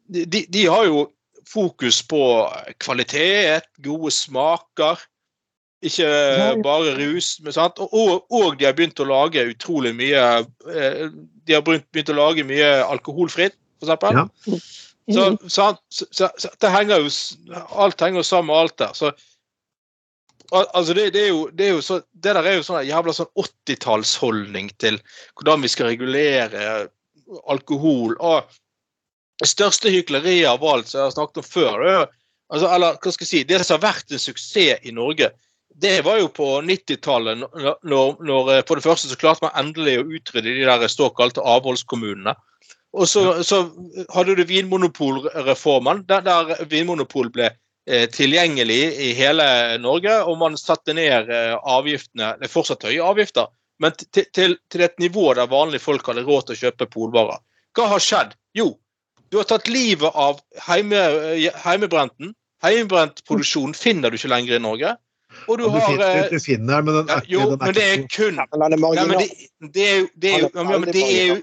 de, de har jo fokus på kvalitet, gode smaker. Ikke bare rus. Men, sant? Og, og, de har begynt å lage utrolig mye eh, De har begynt, å lage mye alkoholfritt, f.eks. Ja. Så, så, så, så, det henger jo Alt henger jo sammen med alt der. Så altså det, det, er jo, det, er jo så, det der er jo sånn jævla sånn 80-tallsholdning til hvordan vi skal regulere alkohol. og Det største hykleriet av alt som jeg har snakket om før, det, altså, eller hva skal jeg si, det som har vært en suksess i Norge, det var jo på 90-tallet, når, når, For det første så klarte man endelig å utrydde de der såkalte avholdskommunene. Og så, så hadde du Vinmonopolreformen, der, der Vinmonopol ble Eh, tilgjengelig i hele Norge, og man satte ned eh, avgiftene Det er fortsatt høye avgifter, men til, til, til, et nivå der vanlige folk hadde råd til å kjøpe polvarer. Hva har skjedd? Jo, du har tatt livet av heime, eh, heimebrenten. Heimebrentproduksjon finner du ikke lenger i Norge. Og du, har finner, du finner, men den, ja, men er kun men det, det, er jo, men det er jo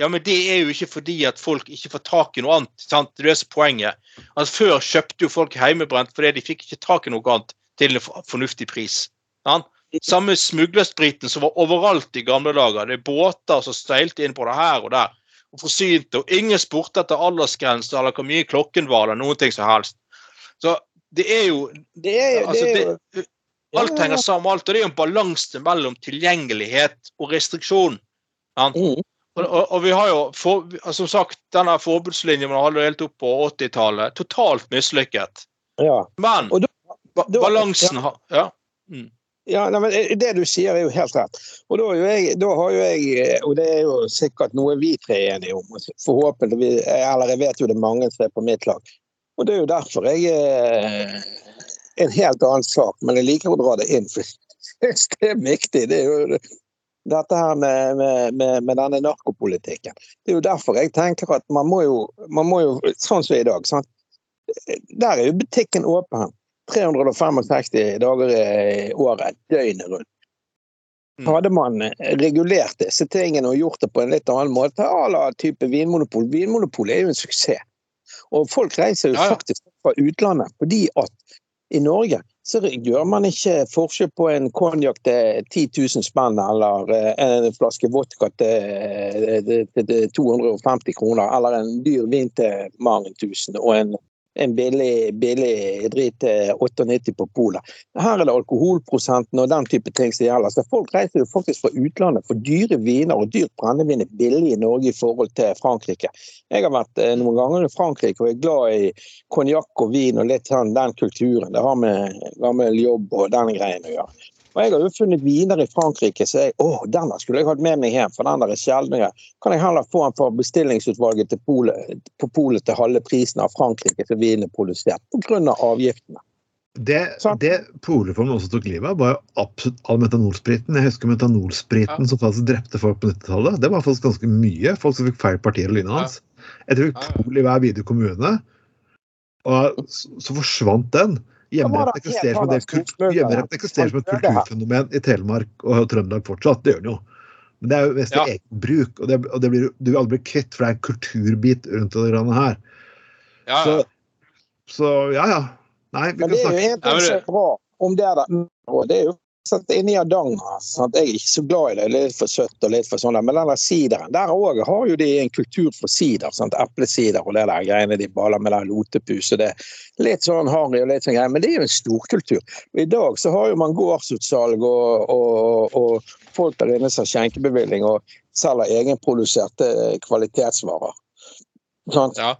ja, men det er jo ikke fordi at folk ikke får tak i noe annet. sant? Det er så poenget. Altså, før kjøpte jo folk heimebrent fordi de fikk ikke tak i noe annet til en fornuftig pris. Sant? Samme smuglerspriten som var overalt i gamle dager. Det er båter som steilte inn på det her og der. og forsynte, og Ingen spurte etter aldersgrense eller hvor mye klokken var, eller noen ting som helst. Så det er jo, det er, altså, det er jo Alt henger sammen alt. og Det er jo en balanse mellom tilgjengelighet og restriksjon. Ja. Mm. Og, og, og, vi har jo, for, som sagt, denne forbudslinjen man hadde helt opp på 80-tallet, totalt mislykket. Ja. Men da, ba, balansen har ja. Mm. Ja, nei, men eh, Det du sier, er jo helt rett. Og da, jeg, da, har jo jeg, eh, og det er jo sikkert noe vi tre er enige om, forhåpentlig, eller jeg vet jo det er mange som er på mitt lag. Og Det er jo derfor jeg er en helt annen sak, men jeg liker å dra det inn. for det er viktig. Det er jo dette her med, med, med, med, denne narkopolitikken. Det er jo derfor jeg tenker at man må jo, man må jo sånn som i dag sant? Der er jo butikken åpen 365 dager i året, døgnet rundt. Mm. Hadde man regulert disse tingene og gjort det på en litt annen måte, à la type Vinmonopol Vinmonopol er jo en suksess. Og folk reiser jo faktisk fra utlandet fordi at i Norge så gjør man ikke forskjell på en konjakk til 10 000 spenn eller eh, en flaske vodka til 250 kroner, eller en dyr vin til mange tusen og en en billig, billig drit 98 på polet. Her er det alkoholprosenten og den type ting som gjelder. Så Folk reiser jo faktisk fra utlandet for dyre viner, og dyrt brennevin er billig i Norge i forhold til Frankrike. Jeg har vært eh, noen ganger i Frankrike og er glad i konjakk og vin og litt sånn den kulturen. Det har med gammel jobb og den greien å gjøre. Og Jeg har jo funnet viner i Frankrike så jeg, å, denne skulle jeg hatt med meg hjem, for den der er sjeldnere. Kan jeg heller få den for bestillingsutvalget til polet, på polet til halve prisen av Frankrike til vinen er produsert, pga. Av avgiftene. Det, det Polreformen også tok livet av, var jo absolutt all metanolspriten. Jeg husker metanolspriten ja. som faktisk drepte folk på 90-tallet. Det var faktisk ganske mye folk som fikk feil partier i lynet hans. Jeg tror vi pol i hver videre kommune. Og så, så forsvant den. Hjemmeretten eksisterer som, et kulturfenomen i Telemark og Trøndelag fortsatt. Det gjør den jo. Men det er jo mest ja. egen bruk, og, det, og det blir, du vil aldri bli kvitt, for det er en kulturbit rundt det grannet her. Ja, så, så, ja, ja. Nei, vi Men det er jo helt bra om det der. Det er jo satt inni Hardanger. Sånn jeg er ikke så glad i det. Litt for søtt og litt for sånn. Men den der sideren, der òg har jo de en kultur for sider. Sant? Eplesider og det der greiene de baler med der lotepus. det Litt sånn harry og litt sånn greier. Men det er jo en storkultur. I dag så har jo man gårdsutsalg og, og, og folk der inne som har skjenkebevilling og selger egenproduserte kvalitetsvarer. Sant? Ja.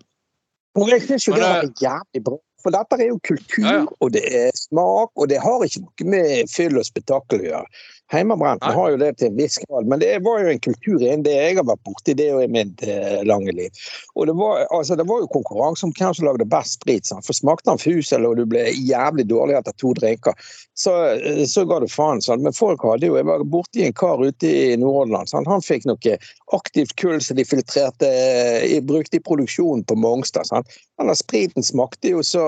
Og jeg syns jo det er jævlig bra. For dette er jo kultur, ja, ja. og det er smak, og det har ikke noe med fyll og spetakkel å gjøre. Heimebrent har jo det til en viss grad, men det var jo en kultur innen det jeg har vært borti det i mitt eh, lange liv. Og det var, altså, det var jo konkurranse om hvem som lagde best sprit. Sant? For smakte han fusel og du ble jævlig dårlig etter to drinker, så, eh, så ga du faen. Sant? Men folk hadde jo Jeg var borti en kar ute i Nordhordland. Han fikk noe aktivt kull som de filtrerte eh, brukte i produksjonen på Mongstad. Sant? Denne spriten smakte jo så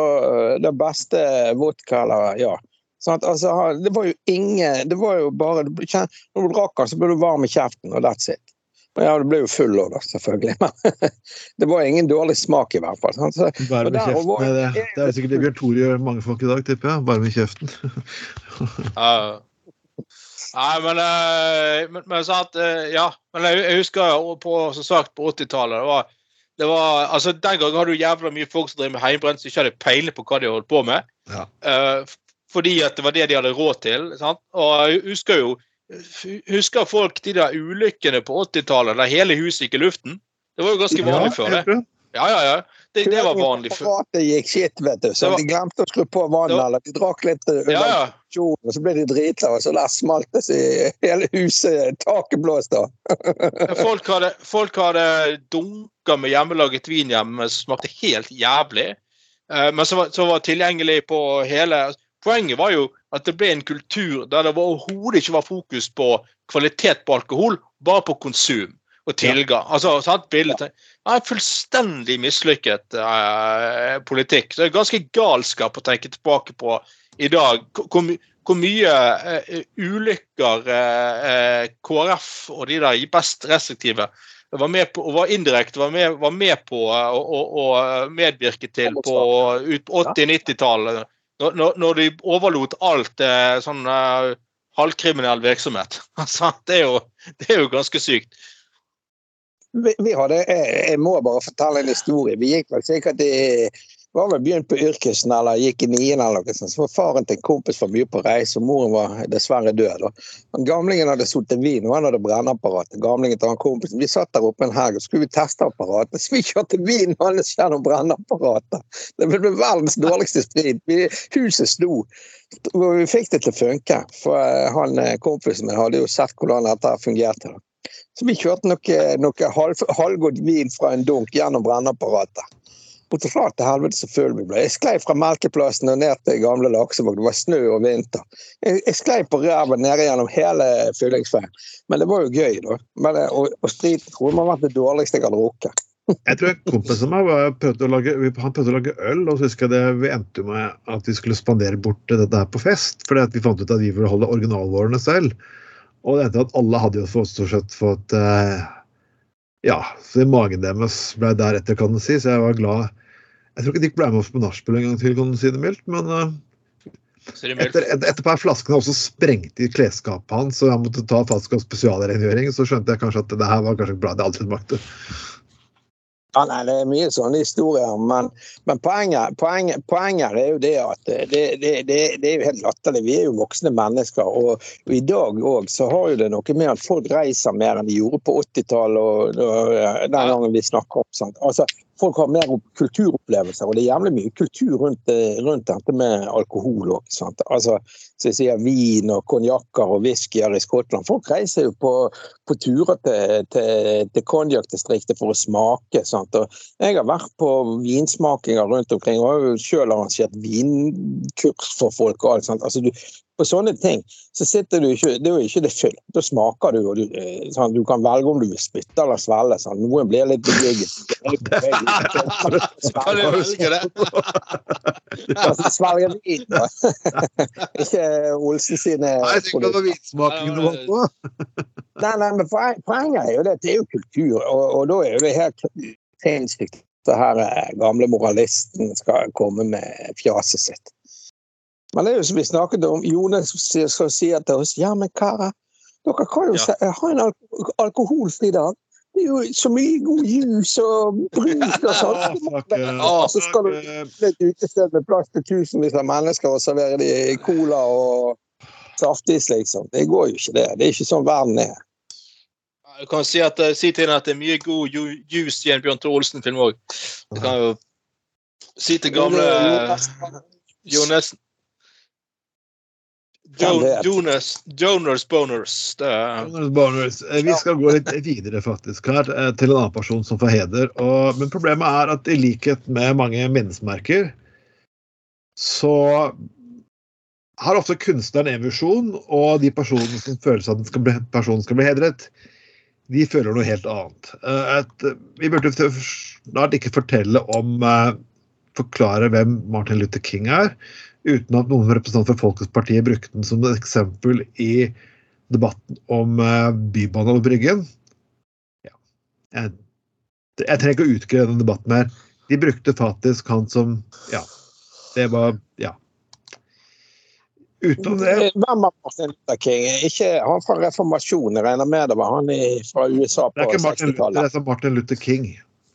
den det beste vodka eller ja. Sant? Altså, det var jo ingen Det var jo bare du Når du drakk den, så ble du varm i kjeften, og that's it. Men ja, du ble jo full òg, da, selvfølgelig. Men det var ingen dårlig smak, i hvert fall. Så, Bare med der kjeften. var- er Det, det er sikkert det Bjørn Tore gjør mange folk i dag, tipper jeg. Bare med kjeften. Ja. Nei, men, uh, men, men sant, uh, ja. Men jeg, jeg husker på, som sagt, på 80-tallet. Det var, det var, altså Den gangen hadde du jævla mye folk som drev med heimbrent som ikke hadde peiling på hva de holdt på med. Ja. Eh, f- fordi at det var det de hadde råd til. Sant? Og jeg husker jo Husker folk de der ulykkene på 80-tallet der hele huset gikk i luften? Det var jo ganske vanlig før det. Ja, ja, ja. Det, det var vanlig før. Apparatet gikk skitt, vet du. Så var- de glemte å skru på vannet, var- eller de drakk litt eh, under Ja, ja. aksjonen, og så ble de drita, og så der smalt det hele huset. Taket blåste av. Folk hadde, folk hadde dunka med hjemmelaget vin hjemme smakte helt jævlig. Eh, men så var, så var tilgjengelig på hele Poenget var jo at det ble en kultur der det var overhodet ikke var fokus på kvalitet på alkohol, bare på konsum og tilgang. Altså, sant, bildet, ja, en fullstendig mislykket eh, politikk. Det er ganske galskap å tenke tilbake på i dag. Hvor, hvor mye eh, ulykker eh, eh, KrF og de der best restriktive var med på, og var indirekte var med, var med på eh, å, å, å medvirke til på på 80-90-tallet. Når, når- de overlot alt eh, sånn eh, halvkriminell virksomhet. Altså, det, er jo, det er jo ganske sykt. Vi, vi hadde, jeg, jeg må bare fortelle en historie. Vi gikk vel sikkert i var vel begynt på yrkesen eller gikk i niende eller noe sånt. Så var faren til en kompis var mye på reise, og moren var dessverre død. Men Gamlingen hadde sittet vin, og han hadde brenneapparatet. Gamlingen til han kompisen. Vi satt der oppe en helg og skulle vi teste apparatet. Så vi kjørte vin hans gjennom brenneapparatet. Det ble verdens dårligste. Vi, huset sto. Og vi fikk det til å funke, for eh, han eh, kompisen min hadde jo sett hvordan dette fungerte. Så vi kjørte noe, noe halv, halvgått vin fra en dunk gjennom brenneapparatet. Borte fra til helvete så full vi ble. Jeg sklei fra Melkeplassen og ned til gamle Laksevåg. Det var snø og vinter. Jeg, jeg sklei på ræva nede gjennom hele fyllingsveien. Men det var jo gøy, da. Men, eh, og, og sprit tror ha vært det dårligste jeg har drukket. Jeg tror en kompis av meg prøvde å lage, han prøvde å lage øl, og så husker jeg det, vi endte med at vi skulle spandere bort dette her på fest. Fordi vi fant ut at vi ville holde originalvårene selv. Og det endte at alle hadde jo stort sett fått eh, Ja, så magen deres ble deretter, kan du si. Så jeg var glad. Jeg tror ikke Dick ble med oss på nachspiel en gang til, kan du si det mildt. Men eh, Så er etter, et par flaskene også sprengte i klesskapet hans, og han måtte ta flaske av spesialrengjøring, så skjønte jeg kanskje at det her var kanskje bra. Det aldri smakte. Ja, nei, Det er mye sånne historier, men, men poenget, poenget, poenget er jo det at det, det, det, det er jo helt latterlig. Vi er jo voksne mennesker, og, og i dag òg så har jo det noe med at folk reiser mer enn de gjorde på 80-tallet og, og den gangen vi snakker om. Sant? Altså, Folk har mer kulturopplevelser, og det er jævlig mye kultur rundt, eh, rundt dette med alkohol òg. Altså, så jeg sier vin og konjakker og whiskyer i Skottland. Folk reiser jo på, på turer til, til, til konjakkdistriktet for å smake. Jeg har vært på vinsmakinger rundt omkring og har jo selv arrangert vinkurs for folk. og alt sant? Altså, du, på sånne ting så sitter du ikke Det er jo ikke det fyll. Da smaker du, og du, sånn, du kan velge om du vil spytte eller svelge. Sånn. Noen blir litt bevegget. Kan du velge det? Altså, svelge vin, da. ikke Olsen sine Nei, jeg tenker det vinsmakingen du holdt på. Nei, nei, men poen- Poenget er jo det at det er jo kultur, og, og da er jo det helt sinnssykt at her eh, gamle moralisten skal komme med fjaset sitt. Men det er jo som vi snakket om, Jonas skal sier til oss ja, men karer, dere kan jo Ja. ha en al alkoholfri dag. Er jo så mye god jus og brus og sånn. Og så skal du til et utested med plass til tusenvis av mennesker og servere de cola og saftis, liksom. Det går jo ikke, det. Det er ikke sånn verden er. Du kan si, at, eh, si til henne at det er mye god ju- juice i en Bjørn Tore Olsen-film òg. Du kan jo si til gamle Jo, vet? Jonas, Jonas Boners. Jonas Barners, eh, Vi skal gå litt videre faktisk her, eh, til en annen person som får heder. Og, men problemet er at i likhet med mange minnesmerker, så har ofte kunstneren en visjon, og de personene som føler seg at den skal bli, personen skal bli hedret, de føler noe helt annet. Eh, Et, vi burde snart ikke fortelle om eh, Forklare hvem Martin Luther King er, uten at noen representanter for Folkets parti brukte den som et eksempel i debatten om uh, Bybanen over Bryggen. Ja. Jeg, jeg trenger ikke å utgreie den debatten her. De brukte faktisk han som Ja. Det var Ja. Utenom det Hvem er Martin Luther King? Ikke han fra reformasjonen, jeg regner med det var han i, fra USA på 60-tallet? Det er som Martin Luther King.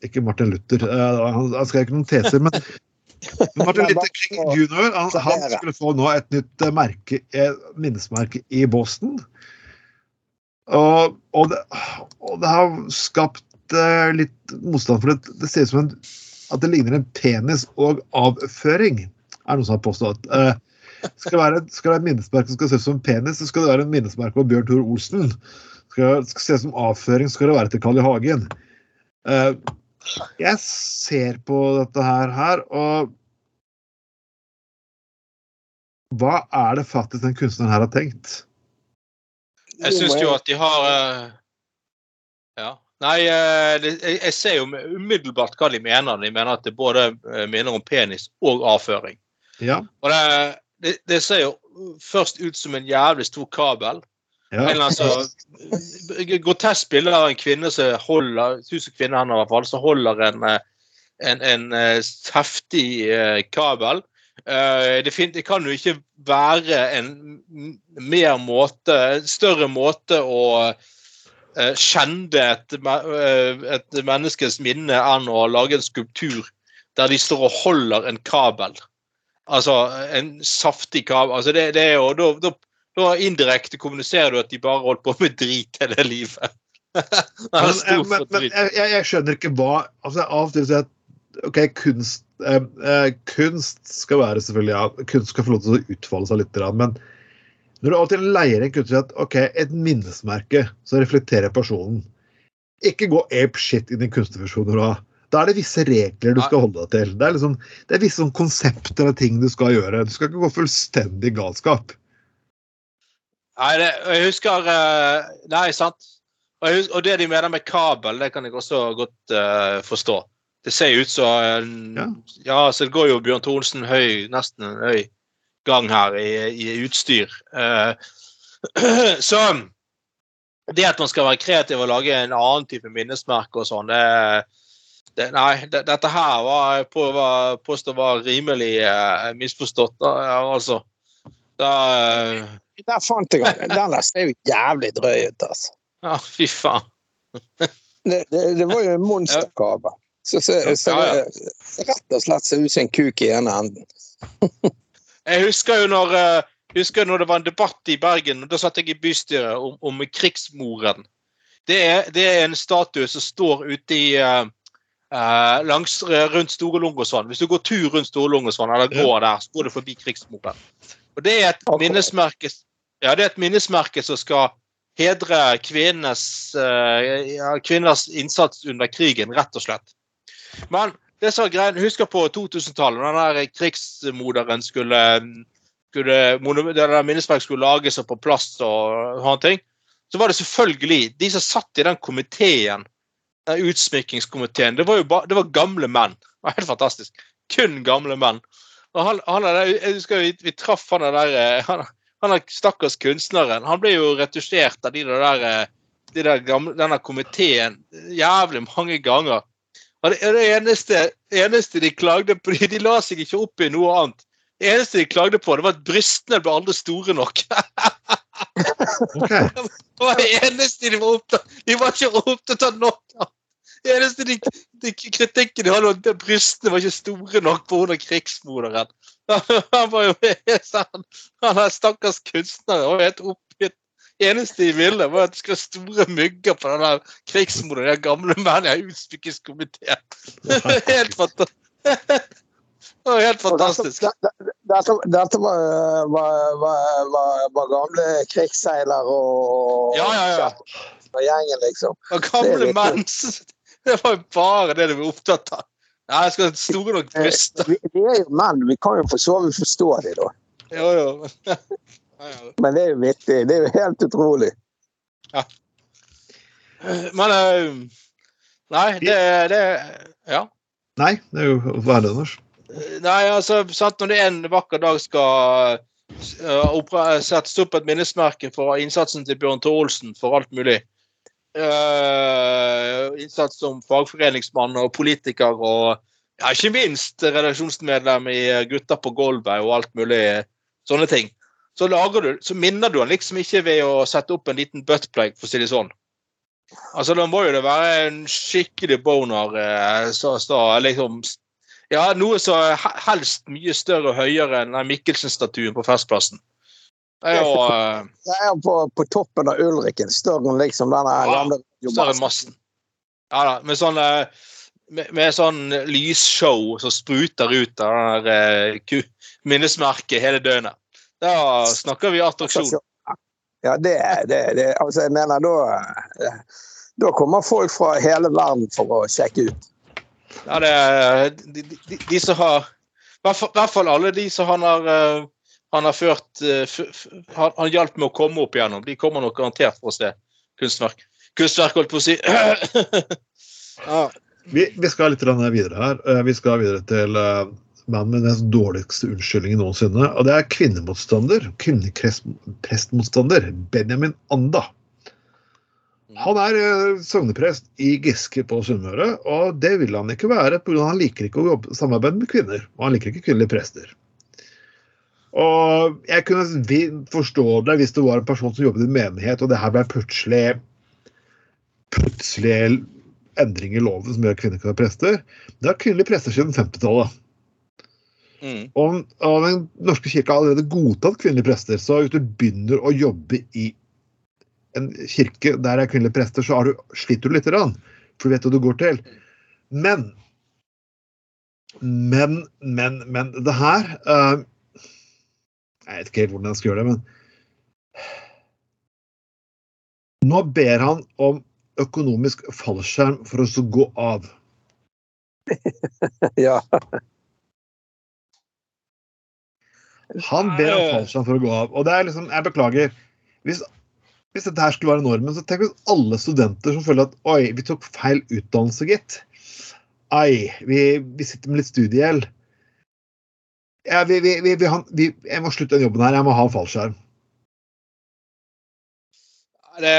Ikke Martin Luther. Uh, han, han skrev ikke noen teser, men men Martin Luther jr. Han, han skulle få nå et nytt eh, merke, eh, minnesmerke i Boston. Og, og, det, og det har skapt eh, litt motstand, for det, det ser ut som en, at det ligner en penis og avføring, er noen som har påstått. Skal det være, skal det være et minnesmerke som skal se ut som en penis, så skal det være en minnesmerke på Bjørn Tore Olsen. Skal det skal se ut som avføring, så skal det være til Carl I. Hagen. Eh, jeg ser på dette her, her, og hva er det faktisk den kunstneren her har tenkt? jeg syns jo at de har eh, Ja. Nei, eh, det, jeg, jeg ser jo umiddelbart hva de mener. De mener at det både eh, minner om penis og avføring. Ja, Og det, det, det ser jo først ut som en jævlig stor kabel. Ja. En altså, grotesk bilde av en kvinne som holder Tusen kvinner han i hvert fall, som holder en, eh, en, en heftig eh, kabel. Eh, Det, fin- det kan jo ikke være en mer måte, en større måte å skjende et, et menneskes minne enn å lage en skulptur der de står og holder en kabel. Altså en saftig kabel. Altså det, det er jo, da, da da indirekte kommuniserer du at de bare holdt på med drit hele livet. Er Men, eh, men, men jeg, jeg- skjønner ikke hva altså Av og til sier jeg at ok, kunst, eh, eh, kunst skal være selvfølgelig ja, kunst skal få lov til å utfolde seg litt, men når du av og til leier en kunstner at ok, et minnesmerke som reflekterer personen Ikke gå ape shit inn i kunstnerfunksjoner Da. da er det visse regler du skal holde deg til. Det er, liksom, det er visse sånn konsepter av ting du skal gjøre. Du skal ikke gå fullstendig galskap. Nei, det, jeg husker eh, Nei, sant. Og, jeg hus- og det de mener med kabel, det kan jeg også godt uh, forstå. Det ser ut som Ja. ja. så det går jo Bjørn Thorsen høy, nesten en høy gang her i, i utstyr. Uh, så det at man skal være kreativ og lage en annen type minnesmerke og sånn, det, det Nei, det, dette her var på, var, påstår var rimelig uh, misforstått. Da, altså. Da eh, Der fant jeg den. Den der ser jo jævlig drøy ut, altså. Ja, fy faen. Det, det, det var jo en monsterkabel. Så, så, så Ja, ja. det rett og slett ser ut som en kuk i ene enden. Jeg husker jo når, eh, husker når det var en debatt i Bergen, og da satt jeg i bystyret om, om krigsmoren. Det er, det er en statue som står ute i uh, uh, langs, rundt Store Lungåsvann. Hvis du går tur rundt Store Lungåsvann, eller går der, så går du forbi krigsmoren. Og det er et minnesmerke ja, det er et minnesmerke som skal hedre kvinnenes, eh, kvinners innsats under krigen, rett og slett. Men det som greien, husker på 2000-tallet, når den der krigsmoderen skulle, skulle der minnesmerket skulle lages og på plass og sånne ting, så var det selvfølgelig de som satt i den komiteen, den utsmykkingskomiteen, det var jo ba, det var gamle menn. Det var helt fantastisk. Kun gamle menn. Og han, han er der, jeg husker vi, vi traff han der han han, han er stakkars kunstneren. Han ble jo retusjert av de der, eh, de der gamle, denne komiteen jævlig mange ganger. Og det, det eneste, eneste de klagde på, de, de la seg ikke opp i noe annet. Det eneste de klagde på, det var at brystene ble aldri store nok. okay. Det var det eneste de var opptatt De var ikke opptatt av nok. Det eneste de, de kritikken de hadde, var at brystene var ikke store nok på under krigsmoderen. Han var jo sånn Han er stakkars kunstner og helt oppgitt. Eneste de ville, var at det skulle store mygger på den der krigsmoderen. De gamle mennene i utsmykkingskomiteen. Helt fantastisk. Det var helt fantastisk. Dette, dette, dette var, var, var, var, gamle krigsseiler og, Ja, ja, ja. og gjengen, liksom. Og gamle menn Det var jo bare det du var opptatt av. Ja, jeg skal ha store nok bryster. Vi, vi er jo menn, vi kan jo for så vidt forstå det, da. Jo, jo. Ja, ja. Men det er jo vittig. Det er jo helt utrolig. Ja. Men eh, Nei, det, det Ja. Nei, det er jo hva er det, Anders? Nei, altså, sant, når det en vakker dag skal uh, settes opp et minnesmerke for innsatsen til Bjørn Thor Olsen for alt mulig uh, Innsats som fagforeningsmann og politiker og ja, ikke minst redaksjonsmedlem i Gutta på gulvet og alt mulig sånne ting. Så, lager du, så minner du han liksom ikke ved å sette opp en liten buttplug, for å si det sånn. Altså, Da må jo det være en skikkelig boner. eh, Så, så, liksom, ja, noe så helst mye større og høyere enn Mikkelsen-statuen på Festplassen. Det er jo Det er på, på toppen av Ulriken, større enn liksom denne Ja, gamle større enn massen. Ja da, med sånn eh, med, med sånn lysshow som spruter ut av den der eh, minnesmerket hele døgnet. Da snakker vi attraksjon. Ja, det, det, det Altså, jeg mener da eh, Da kommer folk fra hele verden for å sjekke ut. Ja, det er de, de, de som har I hvert fall- alle de som han har eh, han har ført eh, f- f- han, han hjalp med å komme opp igjennom. De kommer nok garantert for å se kunstverk. Kunstverk, holdt på å si. ja. Vi, vi skal litt videre her. Eh, Vi skal videre til eh, mannen med den dårligste unnskyldningen noensinne. Og det er kvinnemotstander, kvinneprestmotstander, Benjamin Anda. Han er sogneprest i Giske på Sunnmøre, og det vil han ikke være pga. han liker ikke å jobbe, samarbeide med kvinner. Og han liker ikke kvinnelige prester. Og jeg kunne forstå det hvis det var en person som jobbet i menighet, og det her ble plutselig plutselig endring i loven som gjør at kvinner kan være prester. Det har kvinnelige prester siden 50-tallet. Mm. Og, og Den norske kirke har allerede godtatt kvinnelige prester. Så hvis du begynner å jobbe i en kirke der det er kvinnelige prester, så du, sliter du litt, for du vet hva du går til. Men Men, men, men det her eh, Jeg vet ikke helt hvordan jeg skal gjøre det, men Nå ber han om økonomisk fallskjerm for oss å gå av. Ja. Han ber om fallskjerm for å gå av. Og det er liksom, jeg beklager. Hvis, hvis dette her skulle være normen, så tenk hvis alle studenter som føler at oi, vi tok feil utdannelse, gitt. Ai, vi, vi sitter med litt studiegjeld. Ja, vi, vi, vi, vi, han- vi, jeg må slutte den jobben her, jeg må ha en fallskjerm. Det,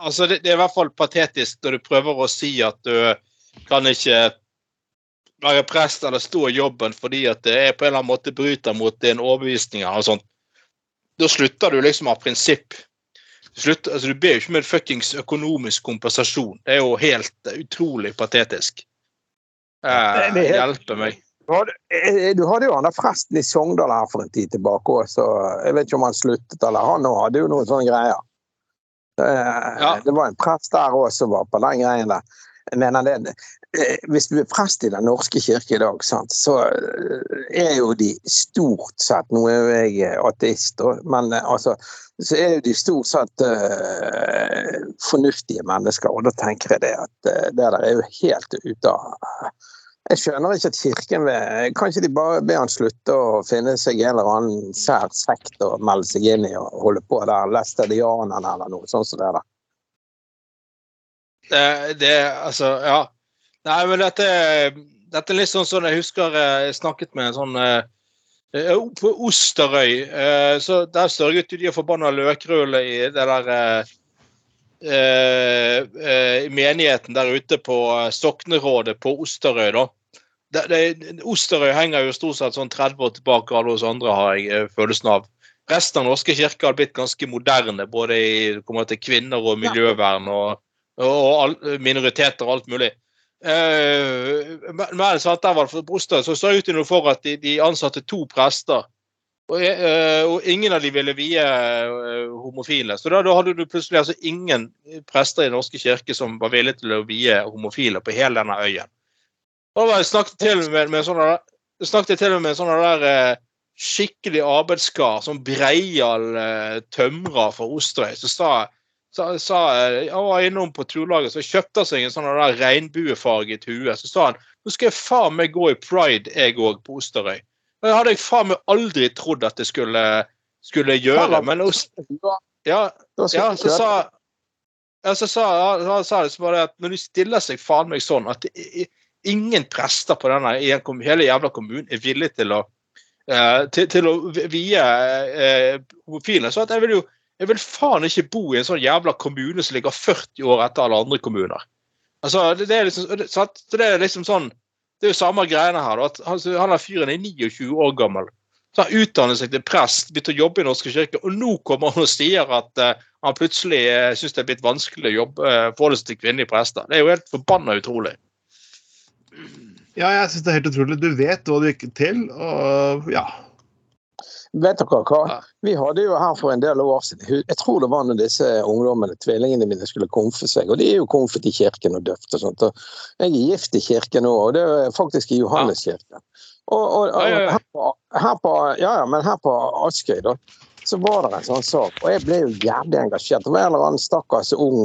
altså det, det er i hvert fall patetisk når du prøver å si at du kan ikke være prest eller stå i jobben fordi at det er på en eller annen måte bryter mot din overbevisning. Da slutter du liksom av prinsipp. Du, slutter, altså du ber jo ikke med fuckings økonomisk kompensasjon. Det er jo helt utrolig patetisk. Eh, hjelpe meg. Du hadde, eh, du hadde jo han der presten i Sogndal her for en tid tilbake òg, så jeg vet ikke om han sluttet eller han òg hadde jo noen sånne greier. Eh, Ja. Det var en prest der òg som var på den greien der. Jeg mener det, eh, Hvis du er prest i Den norske kirke i dag, sant, så eh, er jo de stort sett Nå er jo jeg eh, ateist, men eh, altså så er jo de stort sett uh, fornuftige mennesker, og da tenker jeg det at uh, det der er jo helt ute av jeg skjønner ikke at kirken vil Kan ikke de bare be han slutte å finne seg en eller annen sær sekt og melde seg inn i og holde på der? Læstadianerne eller noe sånt som det der. Det, det altså, ja. Nei, men dette, dette er litt sånn som jeg husker eh, jeg snakket med en sånn eh, eh, På Osterøy, så der sørget de de forbanna løkrullet i det der i menigheten der ute på Soknerådet på Osterøy, da. Det, det, Osterøy henger jo stort sett sånn 30 år tilbake, alle oss andre har jeg eh, følelsen av. Resten av Den norske kirke har blitt ganske moderne, både i kommer til kvinner og miljøvern og, og all, minoriteter og alt mulig. Uh, men men sant, der var det for Osterøy, så så ut for at de, de ansatte to prester. Og, uh, og ingen av de ville vie uh, homofile. Så da, da hadde du plutselig altså ingen prester i Den norske kirke som var villige til å vie homofile på hele denne øyen. Da jeg snakket til med, med sånne snakket jeg til og med med en sånn der eh, skikkelig arbeidskar, sånn breial eh, tømrer fra Osterøy, så sa, sa, sa eh, Han var innom på turlaget, så kjøpte han seg en sånn der regnbuefarget hue. Så sa han nå skal jeg faen meg gå i pride, jeg òg, på Osterøy. Det hadde jeg faen meg aldri trodd at jeg skulle, skulle gjøre. Men ja, ja, så sa ja, så sa han sa det så var det at når de stiller seg faen meg sånn at det ingen prester på denne i hele jævla kommunen er villig til å eh, til, til å vie eh, homofile. Så jeg vil jo jeg vil faen ikke bo i en sånn jævla kommune som ligger 40 år etter alle andre kommuner. Altså, det, det er liksom, så så det er liksom sånn Det er jo samme greiene her. at Han, er fyren er 29 år gammel. Så han utdannet seg til prest, begynte å jobbe i Norske kirke, og nå kommer han og sier at eh, han plutselig uh, syns det er blitt vanskelig å jobbe, uh, forholde seg til kvinnelige prester. Det er jo helt forbanna utrolig. Ja, jeg syns det er helt utrolig. Du vet hva du gikk til, og ja. Vet dere hva? Vi hadde jo her for en del år siden Jeg tror det var når disse ungdommene, tvillingene mine, skulle konfe seg. Og de er jo konfet i kirken og døpt og sånt. Og jeg er gift i kirken nå, og det er faktisk i Johanneskirken. Og, og, og. Her, på, her på Ja, ja, men her på Askøy, da. Så var det en sånn sak, og jeg ble jo jævlig engasjert. Det var en eller annen stakkars ung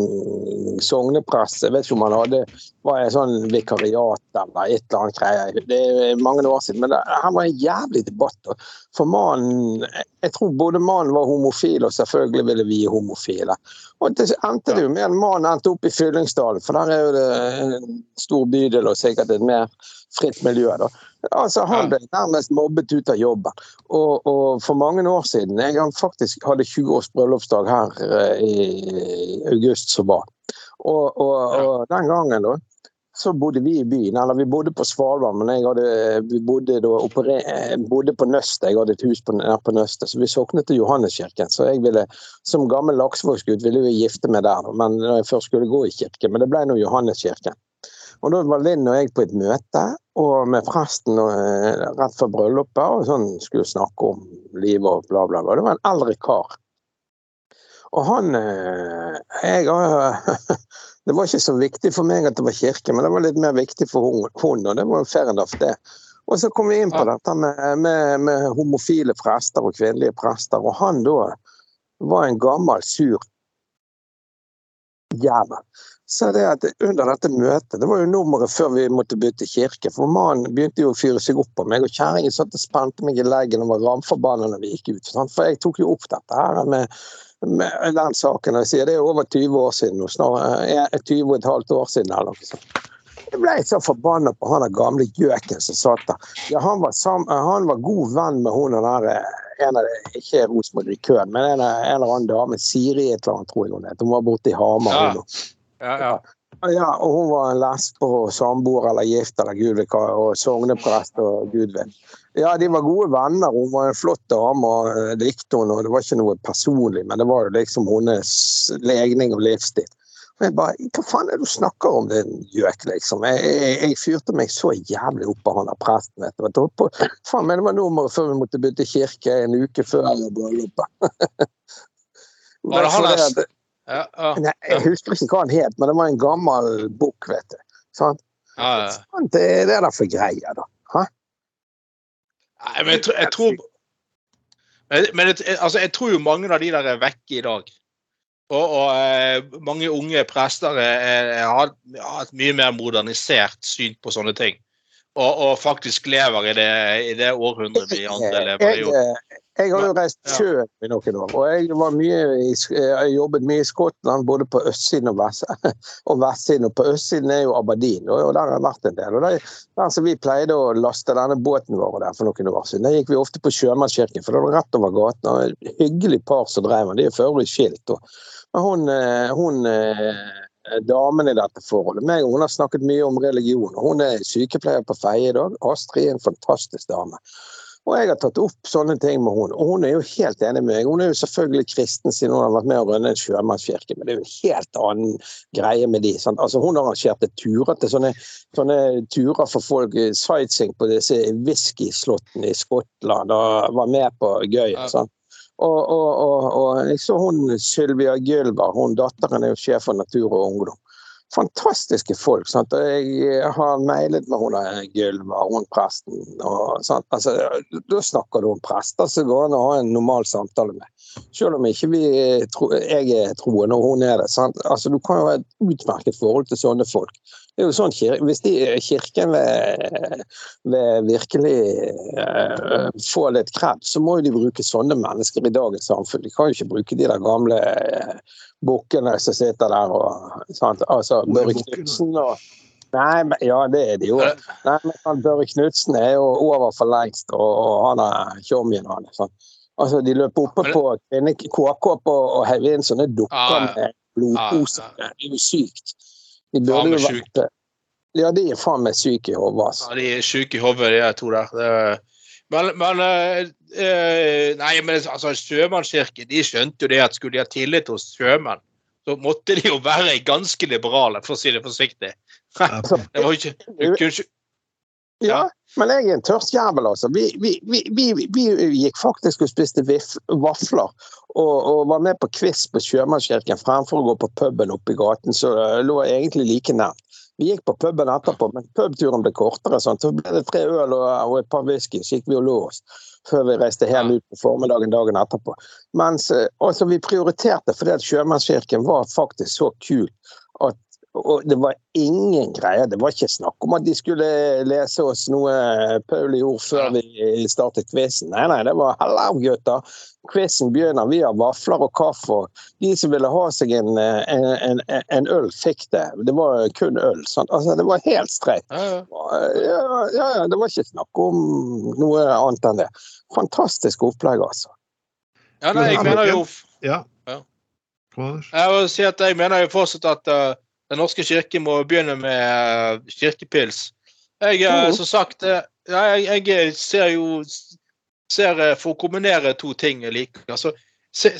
sogneprest, jeg vet ikke om han hadde var en sånn vikariat eller et eller annet greie. Det er mange år siden, men det, her var en jævlig debatt. For mannen Jeg tror både mannen var homofil, og selvfølgelig ville vi homofile. Og det endte det jo med en mannen endte opp i Fyllingsdalen, for der er jo det en stor bydel og sikkert et mer fritt miljø. da. Altså, Han ble nærmest mobbet ut av jobben. Og, og for mange år siden Jeg faktisk hadde 20 års bryllupsdag her eh, i august som var. Og, og, og den gangen da, så bodde vi i byen, eller vi bodde på Svalbard, men jeg hadde, vi bodde, da, oppere, eh, bodde på Nøstet. Jeg hadde et hus på, nær på Nøstet, så vi soknet til Johanneskirken. Så jeg ville, som gammel Laksevågsgutt ville jeg gifte meg der, men når jeg først skulle gå i kirken. Men det ble nå Johanneskirken. Og da var Linn og jeg på et møte og med presten eh, rett før bryllupet og sånn skulle snakke om livet og bla, bla, bla. Det var en eldre kar. Og han eh, jeg, Det var ikke så viktig for meg at det var kirke, men det var litt mer viktig for hun, og det var fair enough, det. Og så kom vi inn på dette med, med, med homofile prester og kvinnelige prester, og han da var en gammel, sur jævel. Så det at under dette møtet, det var jo nummeret før vi måtte bytte kirke, for mannen begynte jo å fyre seg opp på meg, og kjerringen satt og spente meg i leggen og var ramforbanna når vi gikk ut. For jeg tok jo opp dette her med, med den saken, jeg sier det er over 20 år siden nå, snart eh, 20 og et halvt år siden eller noe sånt. Jeg ble så forbanna på han gamle gjøken som satt der. Ja, han, var sam, han var god venn med hun der eh, en av ikke i køen, men en, en eller annen dame, Siri et eller annet, tror jeg hun het. Hun var borte i Hamar. Ja. Ja, ja. Ja, og hun var en lesbe og samboer eller gift eller gud vet hva, og sogneprest og gud vet. Ja, de var gode venner. Hun var en flott dame, og eh, likte hun, og det var ikke noe personlig, men det var jo liksom hennes legning og livsstil. Og jeg bare Hva faen er det du snakker om, din gjøk, liksom? Jeg, jeg, jeg fyrte meg så jævlig opp av han der presten, vet du. På, faen, men det var nummeret før vi måtte bytte kirke en uke før bryllupet. Var det han der- Ja, ja, Nei, jeg husker ikke hva han het, men det var en gammel bukk, vet du. Ja, ja. Det er det der for greier, da. Hæ? Nei, men jeg, tror- jeg tror Men, men jeg, altså, jeg tror jo mange av de der er vekke i dag. Og, og eh, mange unge prester er, er, har har et mye mer modernisert syn på sånne ting. Og, og faktisk lever i det, i det århundret vi andre lever i. Jeg, eh, jeg har jo reist sjøl i noen år, og jeg, var mye i, jeg jobbet mye i Skottland, både på østsiden og, vest, og vestsiden. Og på østsiden er jo Aberdeen, og, der har jeg vært en del. Og der, der som vi pleide å laste denne båten vår der for noen år siden, der gikk vi ofte på Sjømannskirken, for det var rett over gaten. og et Hyggelig par som drev den. de er for øvrig skilt. Og, men hun, eh, hun eh, damen i dette forholdet. Meg og hun har snakket mye om religion. Hun er sykepleier på Feie i dag. Astrid er en fantastisk dame. Og jeg har tatt opp sånne ting med hun, og hun er jo helt enig med meg. Hun er jo selvfølgelig kristen siden hun har vært med å rønne en sjømannskirke, men det er jo en helt annen greie med de. Sant? Altså Hun arrangerte turer til sånne, sånne turer for folk, eh, sightseeing på disse whiskyslottene i Skottland, og var med på gøy. Sant? Og, og, og, og jeg så hun Sylvia Gylver, hun datteren er jo sjef for Natur og Ungdom. Fantastiske folk. Sant? Jeg har mailet med hun der Gylva, hun presten. Og? Altså, da snakker du om prester som går an å ha en normal samtale med. Selv om ikke vi, jeg er troende og hun er det. Altså, du kan jo ha et utmerket forhold til sånne folk. Det er jo sånn, Hvis de, Kirken vil, vil virkelig uh, få litt kred, så må jo de bruke sånne mennesker i dagens samfunn. De kan jo ikke bruke de der gamle eh, bukkene som sitter der og sant? Altså, Børre? Knutsen og Nei, men, ja, det er de jo. Nei, men Børre Knutsen er jo over for lengst, og, og han er tjommien hans. Altså, de løper oppe på KK på og heiv inn sånne dukker Ja, ja. med blodposer. Ja, Det er jo sykt. De burde jo vært Ja, de er faen meg syke i hodet, altså. Ja, de er syke i hodet, de to der. Det er- Men, men eh, eh, Nei, men altså, Sjømannskirken de skjønte jo det at skulle de ha tillit hos sjømenn, så måtte de jo være ganske liberale, for å si det forsiktig. Det var ikke du kunne ikke Ja, men jeg er en tørst jævel, altså. Vi, vi, vi, vi, vi gikk faktisk og spiste vif, vafler og, og var med på quiz på Sjømannskirken fremfor å gå på puben oppe i gaten, så det lå egentlig like nært. Vi gikk på puben etterpå, men pubturen ble kortere. Sånn. Så ble det tre øl og, og et par whisky, så gikk vi og lå oss før vi reiste hjem ut på formiddagen dagen etterpå. Mens eh, altså, vi prioriterte fordi at Sjømannskirken var faktisk så kul at og det var ingen greier. Det var ikke snakk om at de skulle lese oss noe Paul gjorde før vi startet quizen. Nei, nei, det var hello, gutter. Quizen begynner. Vi har vafler og kaffe. og De som ville ha seg en, en, en, en øl, fikk det. Det var kun øl. Sant? Altså, det var helt streit. ja, ja. Ja, det var ikke snakk om noe annet enn det. Fantastisk opplegg, altså. ja, nei, jeg mener jo Ja. Ja. Jeg vil si at jeg mener jo fortsatt at eh, Den norske kirke må begynne med eh, kirkepils. Jeg, eh, Mhm. som sagt, eh, jeg, jeg ser jo ser, eh, For å kombinere to ting jeg liker. Altså, ser,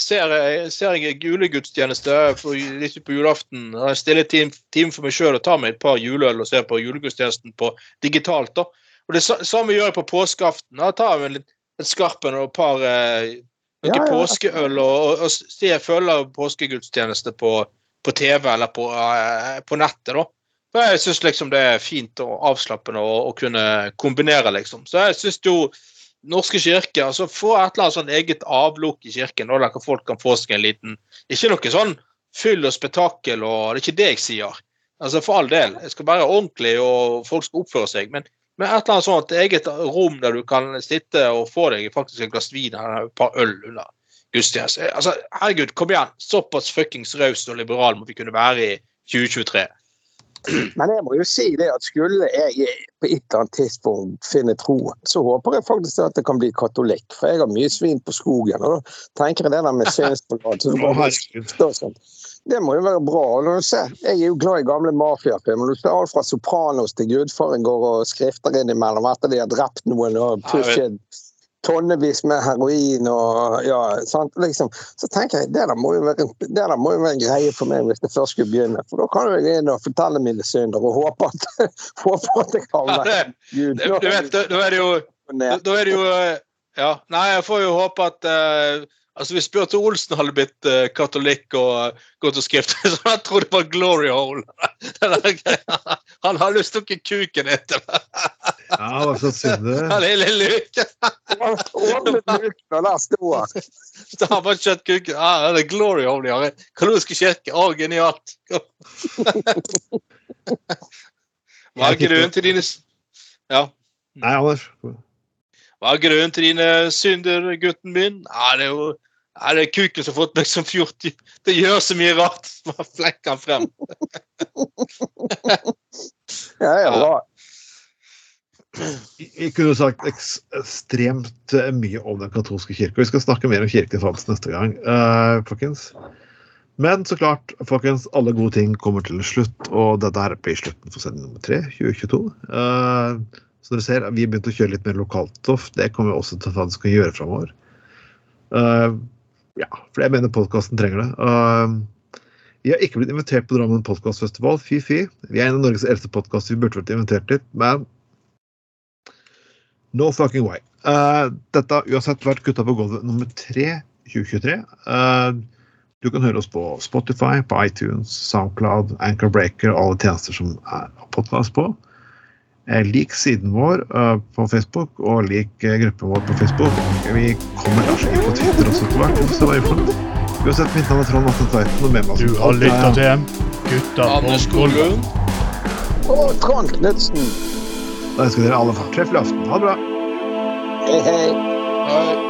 ser jeg julegudstjeneste for, litt på julaften, jeg stiller time, time for meg sjøl og tar meg et par juleøl og ser på julegudstjenesten på digitalt. da. Og Det sa- samme gjør jeg på påskeaften. Da tar jeg en skarpen og et par eh, noe Ja, ja, ja. påskeøl og, og, og og følger påskegudstjeneste på, på TV eller på, eh, på nettet. da. For Jeg syns liksom det er fint og avslappende å, kunne kombinere, liksom. Så jeg syns jo Norske kirke altså Få et eller annet sånn eget avlukk i kirken, da, der folk kan få seg en liten Ikke noe sånn fyll og spetakkel, og det er ikke det jeg sier. Altså For all del. Jeg skal være ordentlig, og folk skal oppføre seg. Men, men et eller annet sånt eget rom der du kan sitte og få deg faktisk et glass vin eller et par øl under gudstjeneste. Altså, herregud, kom igjen. Såpass fuckings raus og liberal må vi kunne være i 2023. Men jeg må jo si det at skulle jeg på et eller annet tidspunkt finne troen, så håper jeg faktisk at det kan bli katolikk. For jeg har mye svin på skogen. Og da tenker jeg det der med sånt. Det må jo være bra. Og når du ser, jeg er jo glad i gamle mafiafilmer. Du ser alt fra Sopranos til Gudfaren går og skrifter innimellom etter de har drept noen og pushet tonnevis med heroin og ja, sant? Liksom. Så tenker jeg det der, må jo være, det der må jo være en greie for meg hvis det først skulle begynne. For da kan jeg inn og fortelle mine synder og håpe at, håpe at jeg kan være Gud. Du vet, da, er det jo Da, er det jo eh, Ja. Nei, jeg får jo håpe at eh, Altså, Hvis Bjørte Olsen hadde blitt uh, katolikk og uh, gått og skrevet, så hadde trodde trodd det var glory hole. Han har lyst til å kukke kuken etter Ja, hva så synder. den lille luken. Åpnet luken, og der sto han. Så har han bare kjøtt kuken. Ah, det er glory hole, ja. Kaloriske kirke. Å, genialt. Hva er grunnen til dine Ja. Nei, Anders. Hva er grunnen til dine synder, gutten min? Ja, det er jo ja, det er kuken som har fått meg som fjort. Det gjør så mye rart. Bare Flekk han frem. Ja, ja, ja. Vi kunne sagt ekstremt eh, mye om den katolske kirke. Vi skal snakke mer om kirken faktisk neste gang. uh, folkens. Men så klart, folkens, alle gode ting kommer til slutt, og dette her blir slutten for sending nummer tre, 2022. Eh, så dere ser, vi har begynt å kjøre litt mer lokalstoff. Det kommer vi også til å skal gjøre framover. Uh, ja, for jeg mener podkasten trenger det. Uh, vi har ikke blitt invitert på Drammen podkastfestival, fy-fy. Vi er en av Norges eldste podkaster, vi burde vært invitert litt, men No fucking way. Uh, dette har uansett vært gutta på gulvet nummer tre 2023. Uh, Du kan høre oss på Spotify, på iTunes, Soundcloud, Anchor Breaker og alle tjenester som er podkast på. Eh, Lik siden vår eh, på Facebook, og lik eh, gruppen vår på Facebook. Vi kommer kanskje inn på Twitter også etter hvert. hvis det var info. Uansett, mitt navn er Trond Atten Tveiten. og med meg Du har lytta til til Gutta på Anders. Skoglund. Og Trond Knutsen. Da ønsker dere alle en treffelig aften. Ha det bra. Hei, hei. Hei.